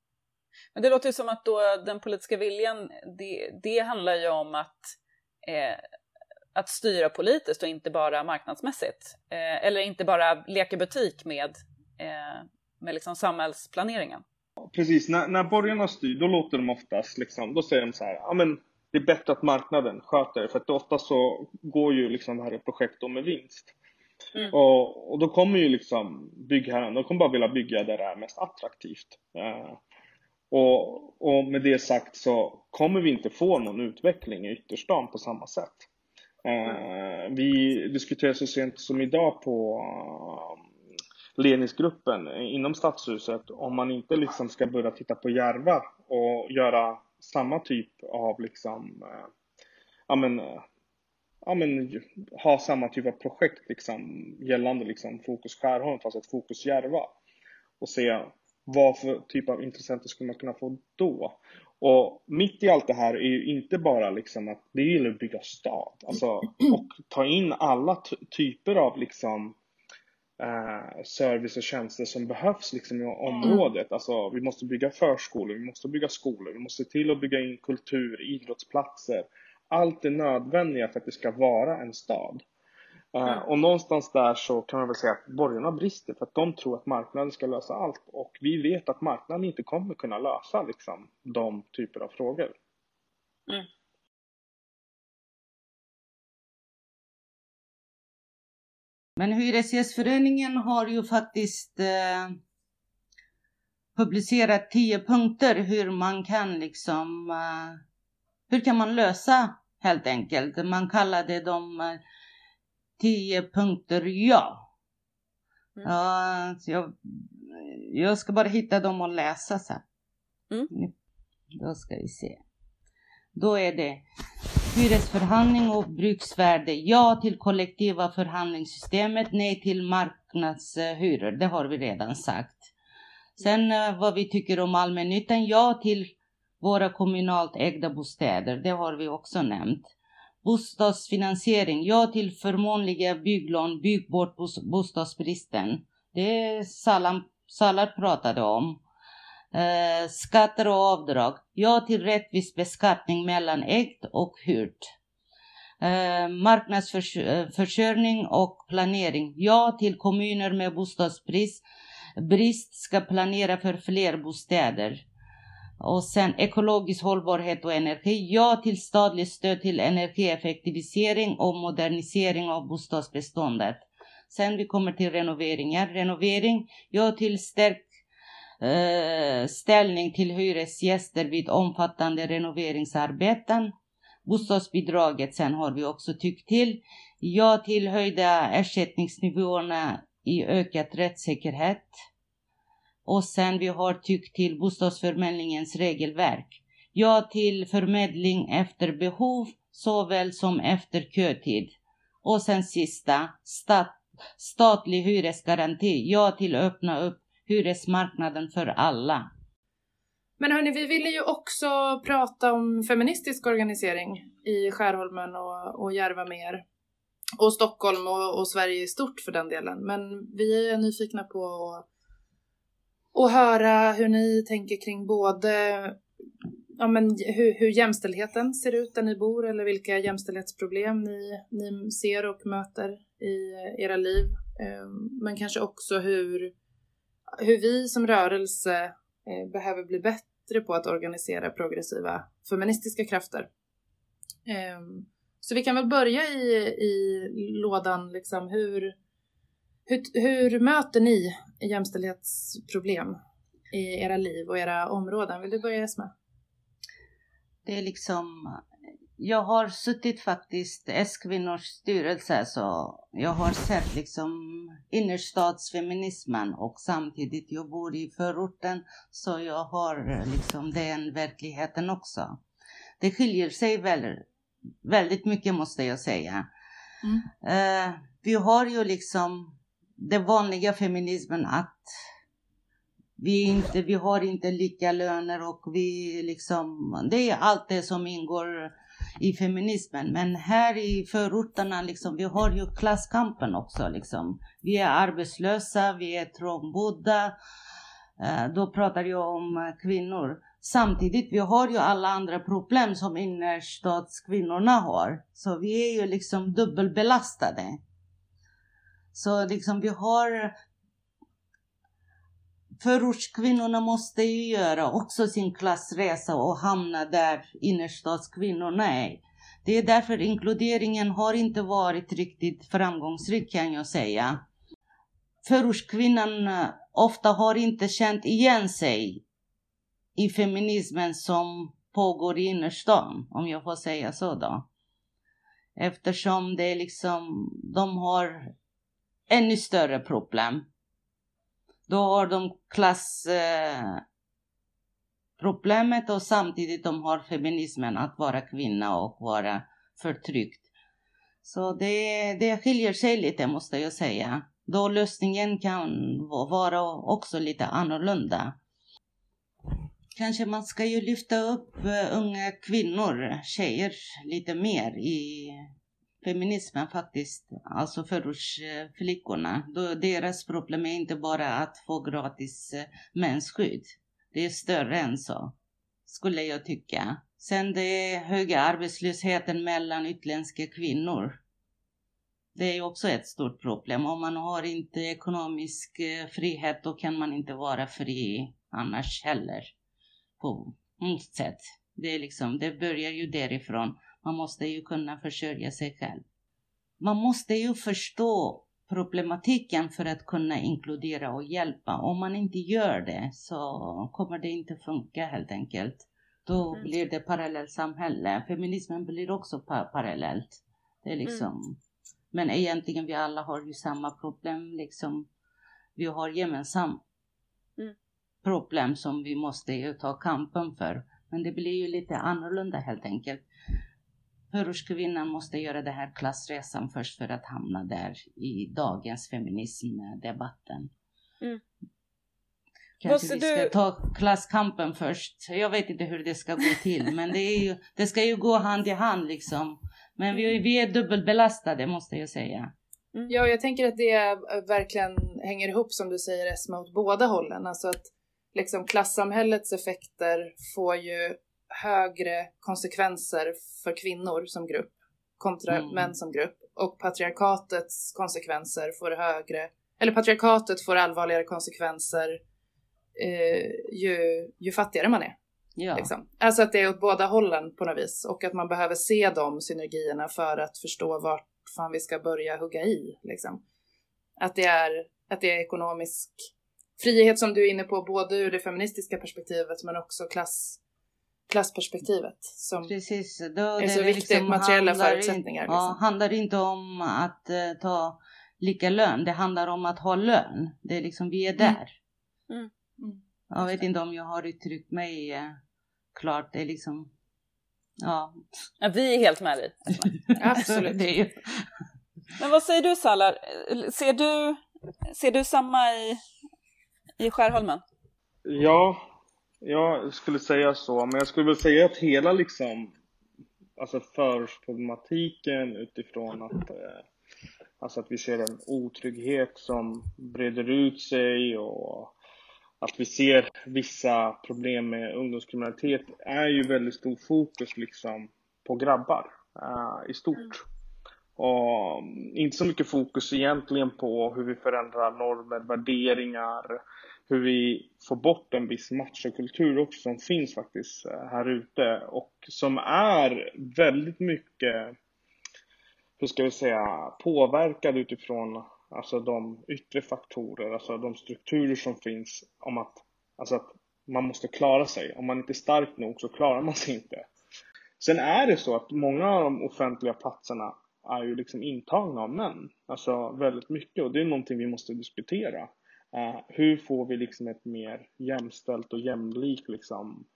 Men det låter ju som att då den politiska viljan, det, det handlar ju om att, eh, att styra politiskt och inte bara marknadsmässigt. Eh, eller inte bara leka butik med, eh, med liksom samhällsplaneringen. Precis, när, när borgarna styr då låter de oftast liksom, då säger de så här, ja men det är bättre att marknaden sköter det för att ofta så går ju liksom det här projekt då med vinst. Mm. Och, och då kommer ju liksom byggherren, de kommer bara vilja bygga där det är mest attraktivt. Eh, och, och med det sagt så kommer vi inte få någon utveckling i ytterstan på samma sätt. Eh, vi diskuterade så sent som idag på eh, ledningsgruppen eh, inom Stadshuset om man inte liksom ska börja titta på Järva och göra samma typ av liksom, eh, ja men, eh, ja men ha samma typ av projekt liksom gällande liksom Fokus Skärholm fast ett Fokus Järva och se vad för typ av intressenter skulle man kunna få då? Och mitt i allt det här är ju inte bara liksom att det gäller att bygga stad, alltså och ta in alla ty- typer av liksom eh, service och tjänster som behövs liksom i området. Alltså vi måste bygga förskolor, vi måste bygga skolor, vi måste se till att bygga in kultur, idrottsplatser. Allt det nödvändiga för att det ska vara en stad. Eh, och någonstans där så kan man väl säga att borgarna brister för att de tror att marknaden ska lösa allt. Och vi vet att marknaden inte kommer kunna lösa liksom, de typer av frågor. Men Hyresgästföreningen har ju faktiskt eh, publicerat tio punkter hur man kan liksom, eh, hur kan man lösa helt enkelt. Man kallade dem eh, tio punkter ja. Mm. Ja, jag, jag ska bara hitta dem och läsa sen. Mm. Då ska vi se. Då är det hyresförhandling och bruksvärde. Ja till kollektiva förhandlingssystemet. Nej till marknadshyror. Det har vi redan sagt. Sen eh, vad vi tycker om allmännyttan. Ja till våra kommunalt ägda bostäder. Det har vi också nämnt. Bostadsfinansiering. Ja till förmånliga bygglån. Bygg bort bostadsbristen. Det är Salam pratade om. Eh, skatter och avdrag. Ja till rättvis beskattning mellan ägt och hyrt. Eh, marknadsförsörjning eh, och planering. Ja till kommuner med bostadsbrist brist ska planera för fler bostäder. Och sen ekologisk hållbarhet och energi. Ja till statligt stöd till energieffektivisering och modernisering av bostadsbeståndet. Sen vi kommer till renoveringar. Renovering, ja till stärkt eh, ställning till hyresgäster vid omfattande renoveringsarbeten. Bostadsbidraget sen har vi också tyckt till. Ja till höjda ersättningsnivåerna i ökad rättssäkerhet. Och sen vi har tyckt till bostadsförmedlingens regelverk. Ja till förmedling efter behov såväl som efter kötid. Och sen sista, stat, statlig hyresgaranti. Ja till öppna upp hyresmarknaden för alla. Men hörni, vi ville ju också prata om feministisk organisering i Skärholmen och, och Järva med er. Och Stockholm och, och, Sverige i stort för den delen. Men vi är nyfikna på att, och höra hur ni tänker kring både ja, men hur, hur jämställdheten ser ut där ni bor eller vilka jämställdhetsproblem ni, ni ser och möter i era liv. Ehm, men kanske också hur, hur vi som rörelse eh, behöver bli bättre på att organisera progressiva feministiska krafter. Ehm, så vi kan väl börja i, i lådan, liksom, hur, hur, hur möter ni jämställdhetsproblem i era liv och era områden? Vill du börja Esma? Det är liksom, jag har suttit faktiskt S-kvinnors styrelse så jag har sett liksom innerstadsfeminismen och samtidigt jag bor i förorten så jag har liksom den verkligheten också. Det skiljer sig väl väldigt mycket måste jag säga. Mm. Uh, vi har ju liksom den vanliga feminismen att vi, inte, vi har inte lika löner och vi liksom, det är allt det som ingår i feminismen. Men här i förorterna, liksom, vi har ju klasskampen också. Liksom. Vi är arbetslösa, vi är trångbodda. Eh, då pratar jag om eh, kvinnor. Samtidigt, vi har ju alla andra problem som innerstadskvinnorna har. Så vi är ju liksom dubbelbelastade. Så liksom vi har... Förortskvinnorna måste ju göra också sin klassresa och hamna där innerstadskvinnorna är. Det är därför inkluderingen har inte varit riktigt framgångsrik kan jag säga. Förortskvinnan ofta har inte känt igen sig i feminismen som pågår i innerstan, om jag får säga så då. Eftersom det är liksom, de har ännu större problem. Då har de klassproblemet eh, och samtidigt de har feminismen, att vara kvinna och vara förtryckt. Så det, det skiljer sig lite måste jag säga. Då lösningen kan vara också lite annorlunda. Kanske man ska ju lyfta upp eh, unga kvinnor, tjejer, lite mer i feminismen faktiskt. Alltså förortsflickorna. Deras problem är inte bara att få gratis eh, mensskydd. Det är större än så, skulle jag tycka. Sen det höga arbetslösheten mellan utländska kvinnor. Det är också ett stort problem. Om man har inte ekonomisk eh, frihet då kan man inte vara fri annars heller på något sätt. Det, är liksom, det börjar ju därifrån. Man måste ju kunna försörja sig själv. Man måste ju förstå problematiken för att kunna inkludera och hjälpa. Om man inte gör det så kommer det inte funka helt enkelt. Då mm. blir det parallellsamhälle. Feminismen blir också pa parallellt. Det är liksom... Mm. Men egentligen vi alla har ju samma problem liksom. Vi har gemensamt problem som vi måste ta kampen för. Men det blir ju lite annorlunda helt enkelt. Förortskvinnan måste göra den här klassresan först för att hamna där i dagens feminismdebatten. Mm. Kanske måste vi ska du... ta klasskampen först. Jag vet inte hur det ska gå till, men det, är ju, det ska ju gå hand i hand liksom. Men vi, vi är dubbelbelastade måste jag säga. Mm. Ja, jag tänker att det verkligen hänger ihop som du säger Esma åt båda hållen. Alltså att liksom klassamhällets effekter får ju högre konsekvenser för kvinnor som grupp kontra mm. män som grupp och patriarkatets konsekvenser får högre, eller patriarkatet får allvarligare konsekvenser eh, ju, ju fattigare man är. Ja. Liksom. Alltså att det är åt båda hållen på något vis och att man behöver se de synergierna för att förstå vart fan vi ska börja hugga i. Liksom. Att, det är, att det är ekonomisk frihet som du är inne på, både ur det feministiska perspektivet men också klass, klassperspektivet som Precis, då är så viktigt, liksom materiella förutsättningar. In, liksom. ja, handlar inte om att uh, ta lika lön, det handlar om att ha lön. Det är liksom, vi är mm. där. Mm. Mm. Jag vet inte om jag har uttryckt mig uh, klart, det är liksom, ja. ja vi är helt med dig. Absolut. det är ju... Men vad säger du Salar, ser du, ser du samma i, i Skärholmen? Ja, jag skulle säga så, men jag skulle väl säga att hela liksom alltså förortsproblematiken utifrån att eh, alltså att vi ser en otrygghet som breder ut sig och att vi ser vissa problem med ungdomskriminalitet är ju väldigt stor fokus liksom på grabbar uh, i stort. Och mm, inte så mycket fokus egentligen på hur vi förändrar normer, värderingar, hur vi får bort en viss machokultur också som finns faktiskt eh, här ute och som är väldigt mycket, hur ska vi säga, påverkad utifrån alltså de yttre faktorer, alltså de strukturer som finns om att, alltså att man måste klara sig. Om man inte är stark nog så klarar man sig inte. Sen är det så att många av de offentliga platserna är ju liksom intagna av män. Alltså väldigt mycket och det är någonting vi måste diskutera. Uh, hur får vi liksom ett mer jämställt och jämlikt liksom,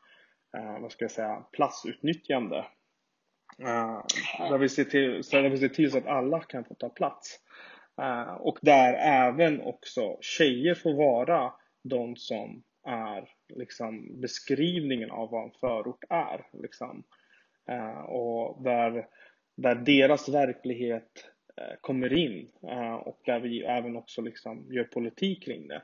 uh, vad ska jag säga, platsutnyttjande? Uh, där, vi ser till, så där vi ser till så att alla kan få ta plats. och där även också tjejer får vara de som är liksom, beskrivningen av vad en förort är. Liksom. och där, där deras verklighet Eh, kommer in eh, och där vi även också liksom gör politik kring det.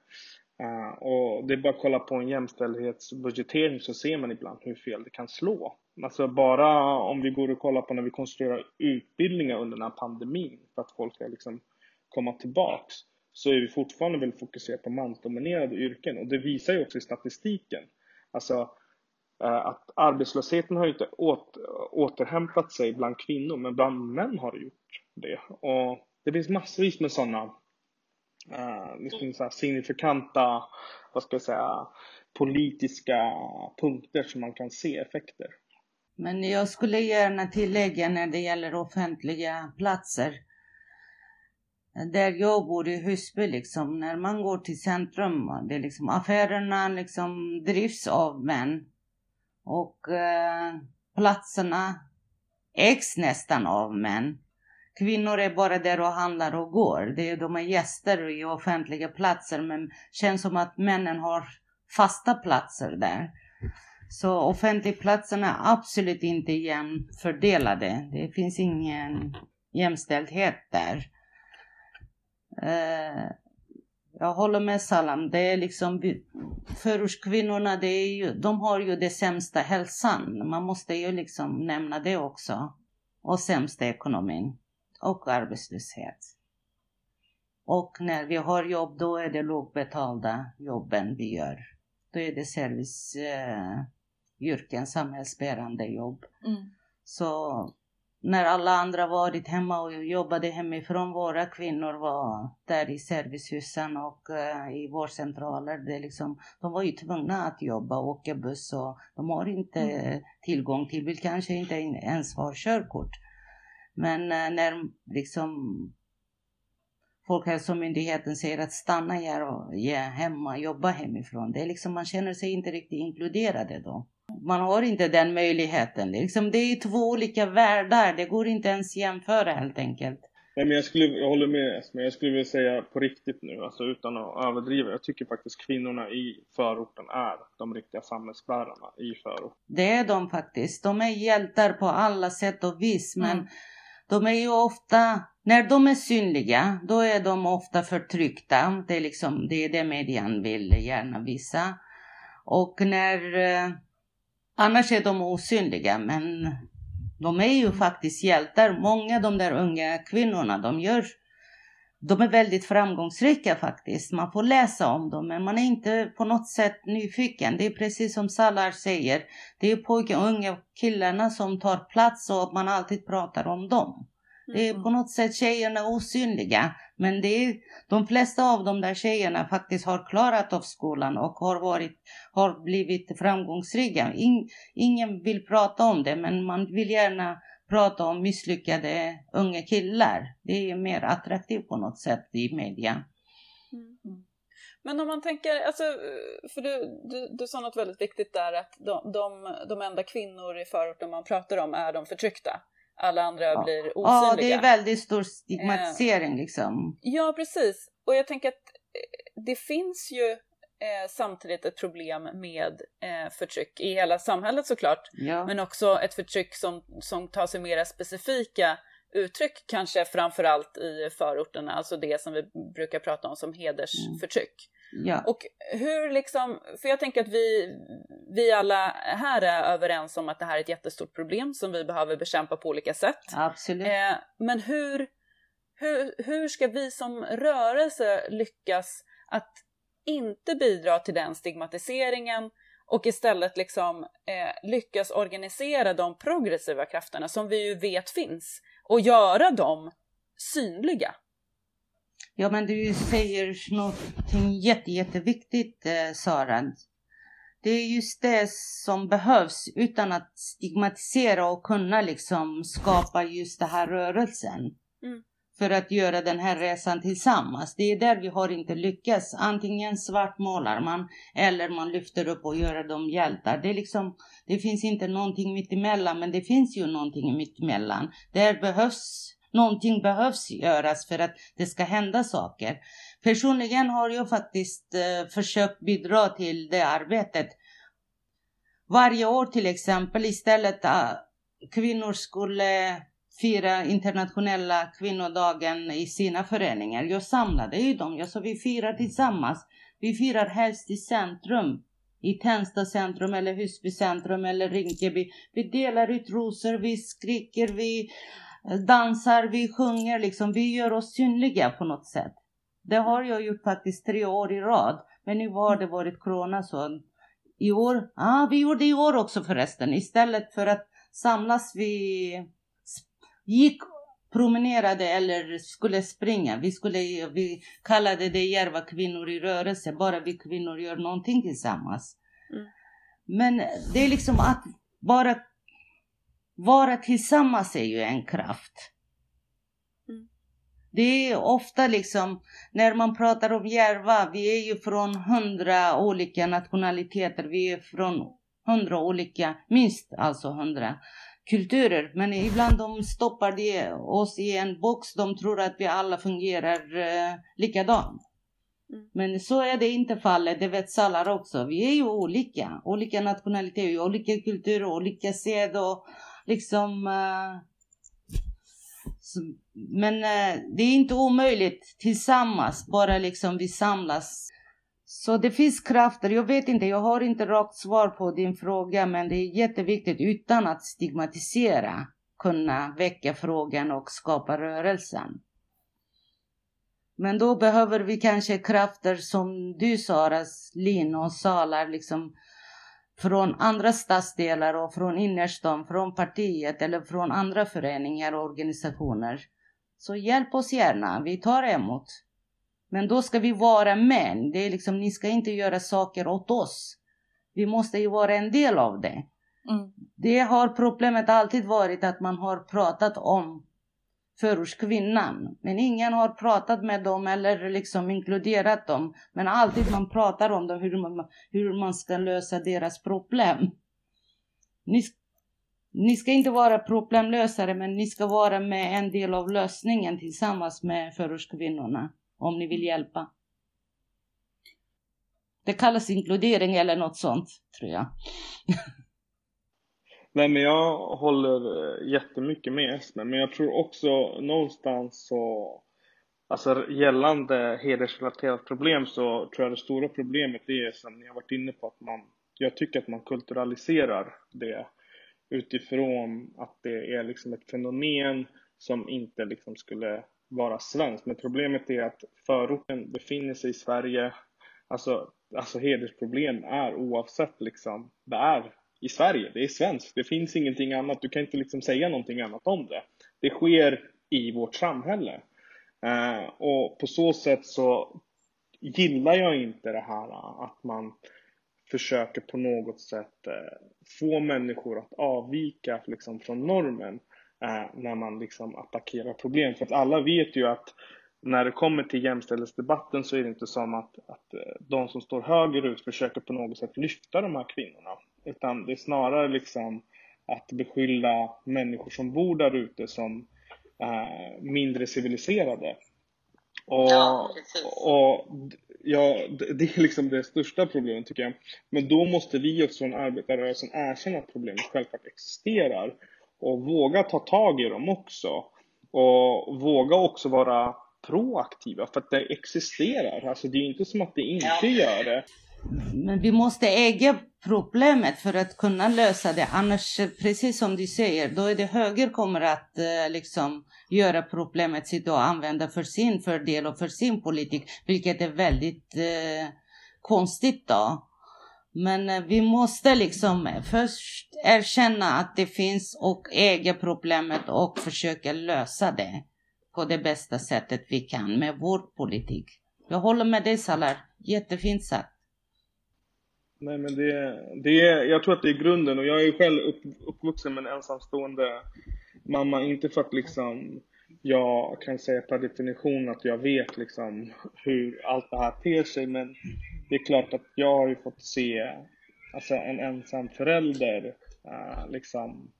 Eh, och det är bara att kolla på en jämställdhetsbudgetering så ser man ibland hur fel det kan slå. Alltså bara om vi går och kollar på när vi konstruerar utbildningar under den här pandemin för att folk ska liksom komma tillbaks så är vi fortfarande väldigt fokuserade på mansdominerade yrken och det visar ju också i statistiken. Alltså att arbetslösheten har ju inte återhämtat sig bland kvinnor men bland män har det gjort det. Och det finns massvis med sådana uh, liksom så signifikanta, vad ska jag säga, politiska punkter som man kan se effekter. Men jag skulle gärna tillägga när det gäller offentliga platser. Där jag bor i Husby, liksom, när man går till centrum, det är liksom, affärerna liksom drivs av män. Och eh, platserna ägs nästan av män. Kvinnor är bara där och handlar och går. Det är, de är gäster i offentliga platser men känns som att männen har fasta platser där. Så offentligplatserna är absolut inte jämfördelade. Det finns ingen jämställdhet där. Uh, jag håller med Salam. Det är liksom förortskvinnorna, det är ju, de har ju det sämsta hälsan. Man måste ju liksom nämna det också. Och sämsta ekonomin och arbetslöshet. Och när vi har jobb då är det lågbetalda jobben vi gör. Då är det serviceyrken, eh, samhällsbärande jobb. Mm. Så när alla andra varit hemma och jobbade hemifrån, våra kvinnor var där i servicehusen och uh, i vårdcentraler. Det liksom, de var ju tvungna att jobba och åka buss och de har inte mm. tillgång till, vill kanske inte ens ha körkort. Men eh, när liksom Folkhälsomyndigheten säger att stanna här och ge hemma, jobba hemifrån. Det är liksom, man känner sig inte riktigt inkluderade då. Man har inte den möjligheten. Liksom, det är två olika världar, det går inte ens jämföra helt enkelt. Nej, men jag, skulle, jag håller med men jag skulle vilja säga på riktigt nu, alltså utan att överdriva. Jag tycker faktiskt kvinnorna i förorten är de riktiga samhällsbärarna i förorten. Det är de faktiskt. De är hjältar på alla sätt och vis, men mm de är ju ofta när de är synliga, då är de ofta förtryckta. Det är, liksom, det, är det median vill gärna visa. Och när... Eh, annars är de osynliga, men de är ju faktiskt hjältar. Många av de där unga kvinnorna, de gör de är väldigt framgångsrika faktiskt. Man får läsa om dem, men man är inte på något sätt nyfiken. Det är precis som Salar säger. Det är pojkar och unga killarna som tar plats och man alltid pratar om dem. Det är på mm. något sätt tjejerna osynliga. Men det är, de flesta av de där tjejerna faktiskt har klarat av skolan och har, varit, har blivit framgångsrika. In, ingen vill prata om det, men man vill gärna prata om misslyckade unga killar. Det är mer attraktivt på något sätt i media. Mm. Men om man tänker, alltså, för du, du, du sa något väldigt viktigt där att de, de, de enda kvinnor i förorten man pratar om är de förtryckta. Alla andra ja. blir osynliga. Ja, det är väldigt stor stigmatisering eh, liksom. Ja, precis. Och jag tänker att eh, det finns ju eh, samtidigt ett problem med eh, förtryck i hela samhället såklart, ja. men också ett förtryck som, som tar sig mera specifika uttryck, kanske framförallt i förorterna, alltså det som vi brukar prata om som hedersförtryck. Mm. Ja. Och hur liksom, för jag tänker att vi, vi alla här är överens om att det här är ett jättestort problem som vi behöver bekämpa på olika sätt. Absolut. Eh, men hur, hur, hur ska vi som rörelse lyckas att inte bidra till den stigmatiseringen och istället liksom eh, lyckas organisera de progressiva krafterna som vi ju vet finns och göra dem synliga. Ja, men du säger någonting jätte, jätteviktigt, eh, Sara. Det är just det som behövs utan att stigmatisera och kunna liksom skapa just den här rörelsen. Mm för att göra den här resan tillsammans. Det är där vi har inte lyckats. Antingen svartmålar man eller man lyfter upp och gör dem hjältar. Det, är liksom, det finns inte någonting mittemellan, men det finns ju någonting mittemellan. Där behövs, någonting behövs göras för att det ska hända saker. Personligen har jag faktiskt eh, försökt bidra till det arbetet. Varje år till exempel istället att kvinnor skulle fira internationella kvinnodagen i sina föreningar. Jag samlade ju dem. Jag sa vi firar tillsammans. Vi firar helst i centrum. I Tensta centrum eller Husby centrum eller Rinkeby. Vi delar ut rosor, vi skriker, vi eh, dansar, vi sjunger liksom. Vi gör oss synliga på något sätt. Det har jag gjort faktiskt tre år i rad. Men nu har det varit corona så i år, ja ah, vi gjorde det i år också förresten. Istället för att samlas vi gick, promenerade eller skulle springa. Vi, skulle, vi kallade det Järva kvinnor i rörelse, bara vi kvinnor gör någonting tillsammans. Mm. Men det är liksom att bara vara tillsammans är ju en kraft. Mm. Det är ofta liksom, när man pratar om Järva, vi är ju från hundra olika nationaliteter, vi är från hundra olika, minst alltså hundra kulturer. Men ibland de stoppar de oss i en box. De tror att vi alla fungerar eh, likadant. Mm. Men så är det inte fallet, det vet Salar också. Vi är ju olika. Olika nationaliteter, olika kulturer, olika sed och liksom... Uh, men uh, det är inte omöjligt tillsammans, bara liksom vi samlas så det finns krafter, jag vet inte, jag har inte rakt svar på din fråga, men det är jätteviktigt utan att stigmatisera kunna väcka frågan och skapa rörelsen. Men då behöver vi kanske krafter som du Sara, Lin och Salar, liksom från andra stadsdelar och från innerstan, från partiet eller från andra föreningar och organisationer. Så hjälp oss gärna, vi tar emot. Men då ska vi vara män. Det är liksom, ni ska inte göra saker åt oss. Vi måste ju vara en del av det. Mm. Det har problemet alltid varit att man har pratat om förortskvinnan. Men ingen har pratat med dem eller liksom inkluderat dem. Men alltid man pratar om dem, hur man, hur man ska lösa deras problem. Ni, ni ska inte vara problemlösare, men ni ska vara med en del av lösningen tillsammans med förortskvinnorna om ni vill hjälpa. Det kallas inkludering eller något sånt, tror jag. Nej men jag håller eh, jättemycket med Esme, men jag tror också någonstans så Alltså gällande hedersrelaterat problem så tror jag det stora problemet är som ni har varit inne på att man Jag tycker att man kulturaliserar det utifrån att det är liksom ett fenomen som inte liksom skulle vara svensk, Men problemet är att förorten befinner sig i Sverige. Alltså, alltså hedersproblem är oavsett liksom, det är i Sverige, det är svenskt. Det finns ingenting annat, du kan inte liksom säga någonting annat om det. Det sker i vårt samhälle. Eh, och på så sätt så gillar jag inte det här eh, att man försöker på något sätt eh, få människor att avvika liksom, från normen när man liksom attackerar problem. För att alla vet ju att när det kommer till jämställdhetsdebatten så är det inte som att, att de som står högerut försöker på något sätt lyfta de här kvinnorna. Utan det är snarare liksom att beskylla människor som bor där ute som äh, mindre civiliserade. Och, ja, och ja, det är liksom det största problemet tycker jag. Men då måste vi också från arbetarrörelsen erkänna att problemet självklart existerar och våga ta tag i dem också. Och våga också vara proaktiva för att det existerar. Alltså det är inte som att det inte ja. gör det. Men vi måste äga problemet för att kunna lösa det. Annars, precis som du säger, då är det höger kommer att eh, liksom göra problemet sitt och använda för sin fördel och för sin politik, vilket är väldigt eh, konstigt då. Men eh, vi måste liksom eh, först erkänna att det finns och äga problemet och försöka lösa det på det bästa sättet vi kan med vår politik. Jag håller med dig Salar, jättefint sagt. Nej men det, det är, jag tror att det är grunden och jag är själv upp, uppvuxen med en ensamstående mamma. Inte för att liksom jag kan säga per definition att jag vet liksom hur allt det här ter sig men det är klart att jag har ju fått se alltså en ensam förälder uh, liksom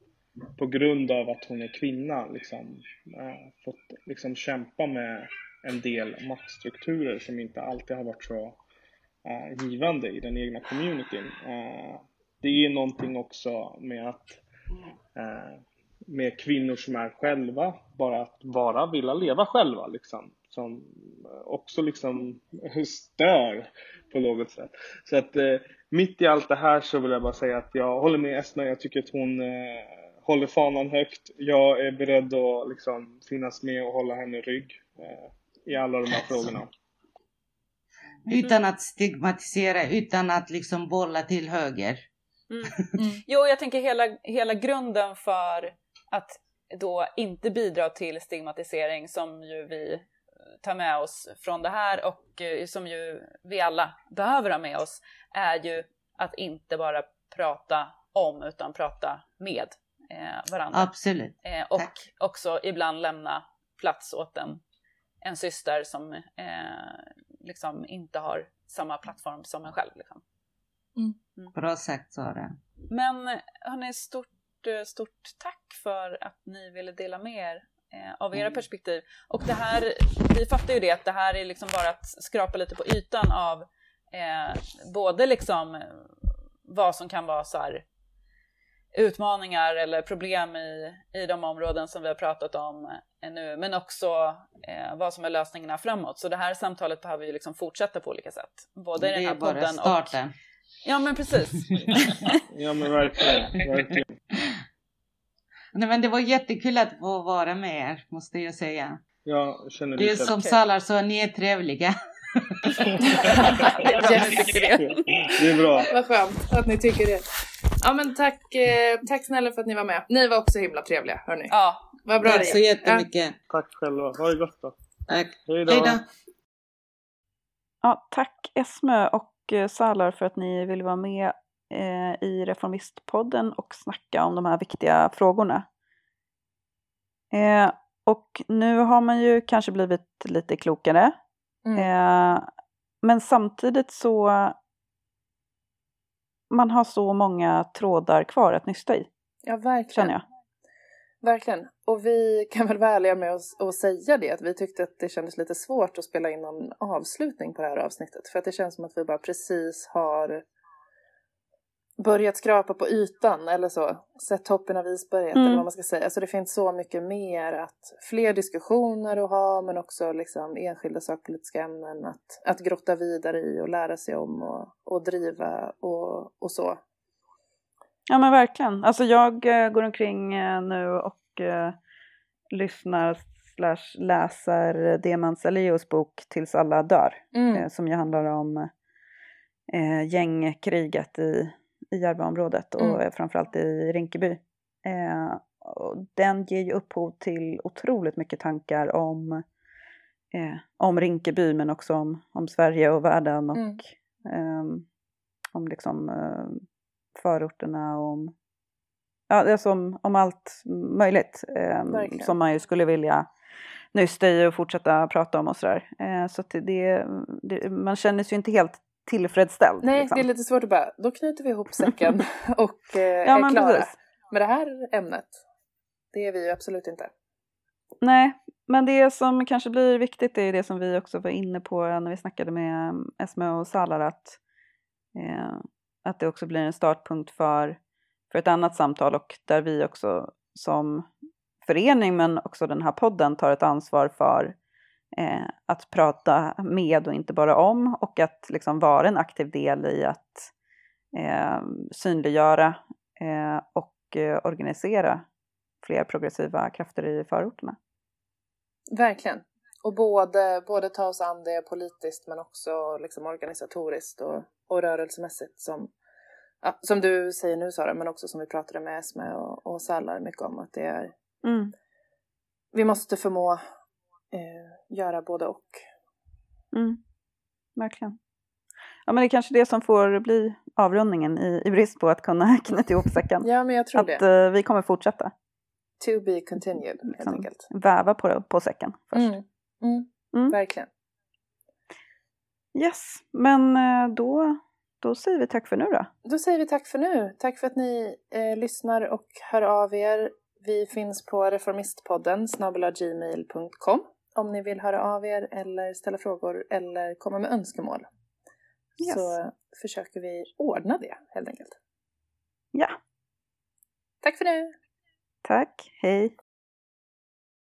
på grund av att hon är kvinna liksom uh, fått liksom kämpa med en del maktstrukturer som inte alltid har varit så uh, givande i den egna communityn. Uh, det är någonting också med att uh, med kvinnor som är själva, bara att bara vilja leva själva liksom. Som också liksom stör på något sätt. Så att eh, mitt i allt det här så vill jag bara säga att jag håller med Esma, jag tycker att hon eh, håller fanan högt. Jag är beredd att liksom finnas med och hålla henne rygg eh, i alla de här frågorna. Utan att stigmatisera, utan att liksom bolla till höger. Mm. Mm. Jo, jag tänker hela, hela grunden för att då inte bidra till stigmatisering som ju vi tar med oss från det här och eh, som ju vi alla behöver ha med oss är ju att inte bara prata om utan prata med eh, varandra. Absolut. Eh, och Tack. också ibland lämna plats åt en, en syster som eh, liksom inte har samma plattform som en själv. Liksom. Mm. Mm. Bra sagt Sara. Men hörni, stort, stort tack för att ni ville dela med er av era mm. perspektiv. Och det här, vi fattar ju det att det här är liksom bara att skrapa lite på ytan av eh, både liksom vad som kan vara så här, utmaningar eller problem i, i de områden som vi har pratat om eh, nu, men också eh, vad som är lösningarna framåt. Så det här samtalet behöver ju liksom fortsätta på olika sätt. Både i den här podden starten. och... Ja men precis. ja men verkligen, verkligen. Nej men det var jättekul att få vara med er, måste jag säga. Jag känner det är som okay. Salar så ni är trevliga. det är bra. Vad skönt att ni tycker det. Ja men tack, eh, tack snälla för att ni var med. Ni var också himla trevliga hörni. Ja. Vad bra Tack så jättemycket. Ja. Tack själva. Ha det gott då. Tack. Hej då. Ja, tack Esme och eh, Salar för att ni ville vara med i Reformistpodden och snacka om de här viktiga frågorna. Eh, och nu har man ju kanske blivit lite klokare. Mm. Eh, men samtidigt så man har så många trådar kvar att nysta i. Ja, verkligen. Jag. Verkligen. Och vi kan väl vara ärliga med oss och säga det, att vi tyckte att det kändes lite svårt att spela in någon avslutning på det här avsnittet. För att det känns som att vi bara precis har börjat skrapa på ytan eller så. Sett toppen av isberget Mm. eller vad man ska säga. Så det finns så mycket mer att, fler diskussioner att ha men också liksom enskilda sakpolitiska ämnen att, att grotta vidare i och lära sig om och, och driva och, och så. Ja men verkligen. Alltså jag eh, går omkring eh, nu och eh, lyssnar slash läser Demans Elios bok Tills alla dör. Mm. Eh, som ju handlar om gängkriget i, i Järvaområdet och Mm. eh, framförallt i Rinkeby. Eh, den ger ju upphov till otroligt mycket tankar om, eh, om Rinkeby men också om, om Sverige och världen och Mm. ehm, om liksom eh, förorterna och om, ja, alltså om, om allt möjligt ehm, som man ju skulle vilja nysta i och fortsätta prata om och sådär. Eh, så det, det, man känner sig ju inte helt tillfredsställd. Nej, liksom. det är lite svårt att bara, då knyter vi ihop säcken och eh, Ja, är klara precis. med det här ämnet. Det är vi ju absolut inte. Nej, men det som kanske blir viktigt är det som vi också var inne på när vi snackade med um, Esme och Salar att, eh, att det också blir en startpunkt för, för ett annat samtal och där vi också som förening men också den här podden tar ett ansvar för eh, att prata med och inte bara om och att liksom vara en aktiv del i att eh, synliggöra eh, och eh, organisera fler progressiva krafter i förorterna. Verkligen. Och både, både ta oss an det politiskt men också liksom organisatoriskt och, och rörelsemässigt som, ja, som du säger nu Sara, men också som vi pratade med Esme och, och Sallar mycket om att det är Mm. vi måste förmå eh, göra både och. Mm. Verkligen. Ja men det är kanske det som får bli avrundningen i, i brist på att kunna knyta ihop säcken. Ja, men jag tror att det. eh, vi kommer fortsätta To be continued, helt liksom, enkelt. väva på, på säcken först. Mm. Mm. Mm. Verkligen. Yes, men eh, då, då säger vi tack för nu då. Då säger vi tack för nu. Tack för att ni eh, lyssnar och hör av er. Vi finns på reformistpodden snabelagmail.com om ni vill höra av er eller ställa frågor eller komma med önskemål. Yes. Så försöker vi ordna det helt enkelt. Ja, Tack för nu! tack, hej.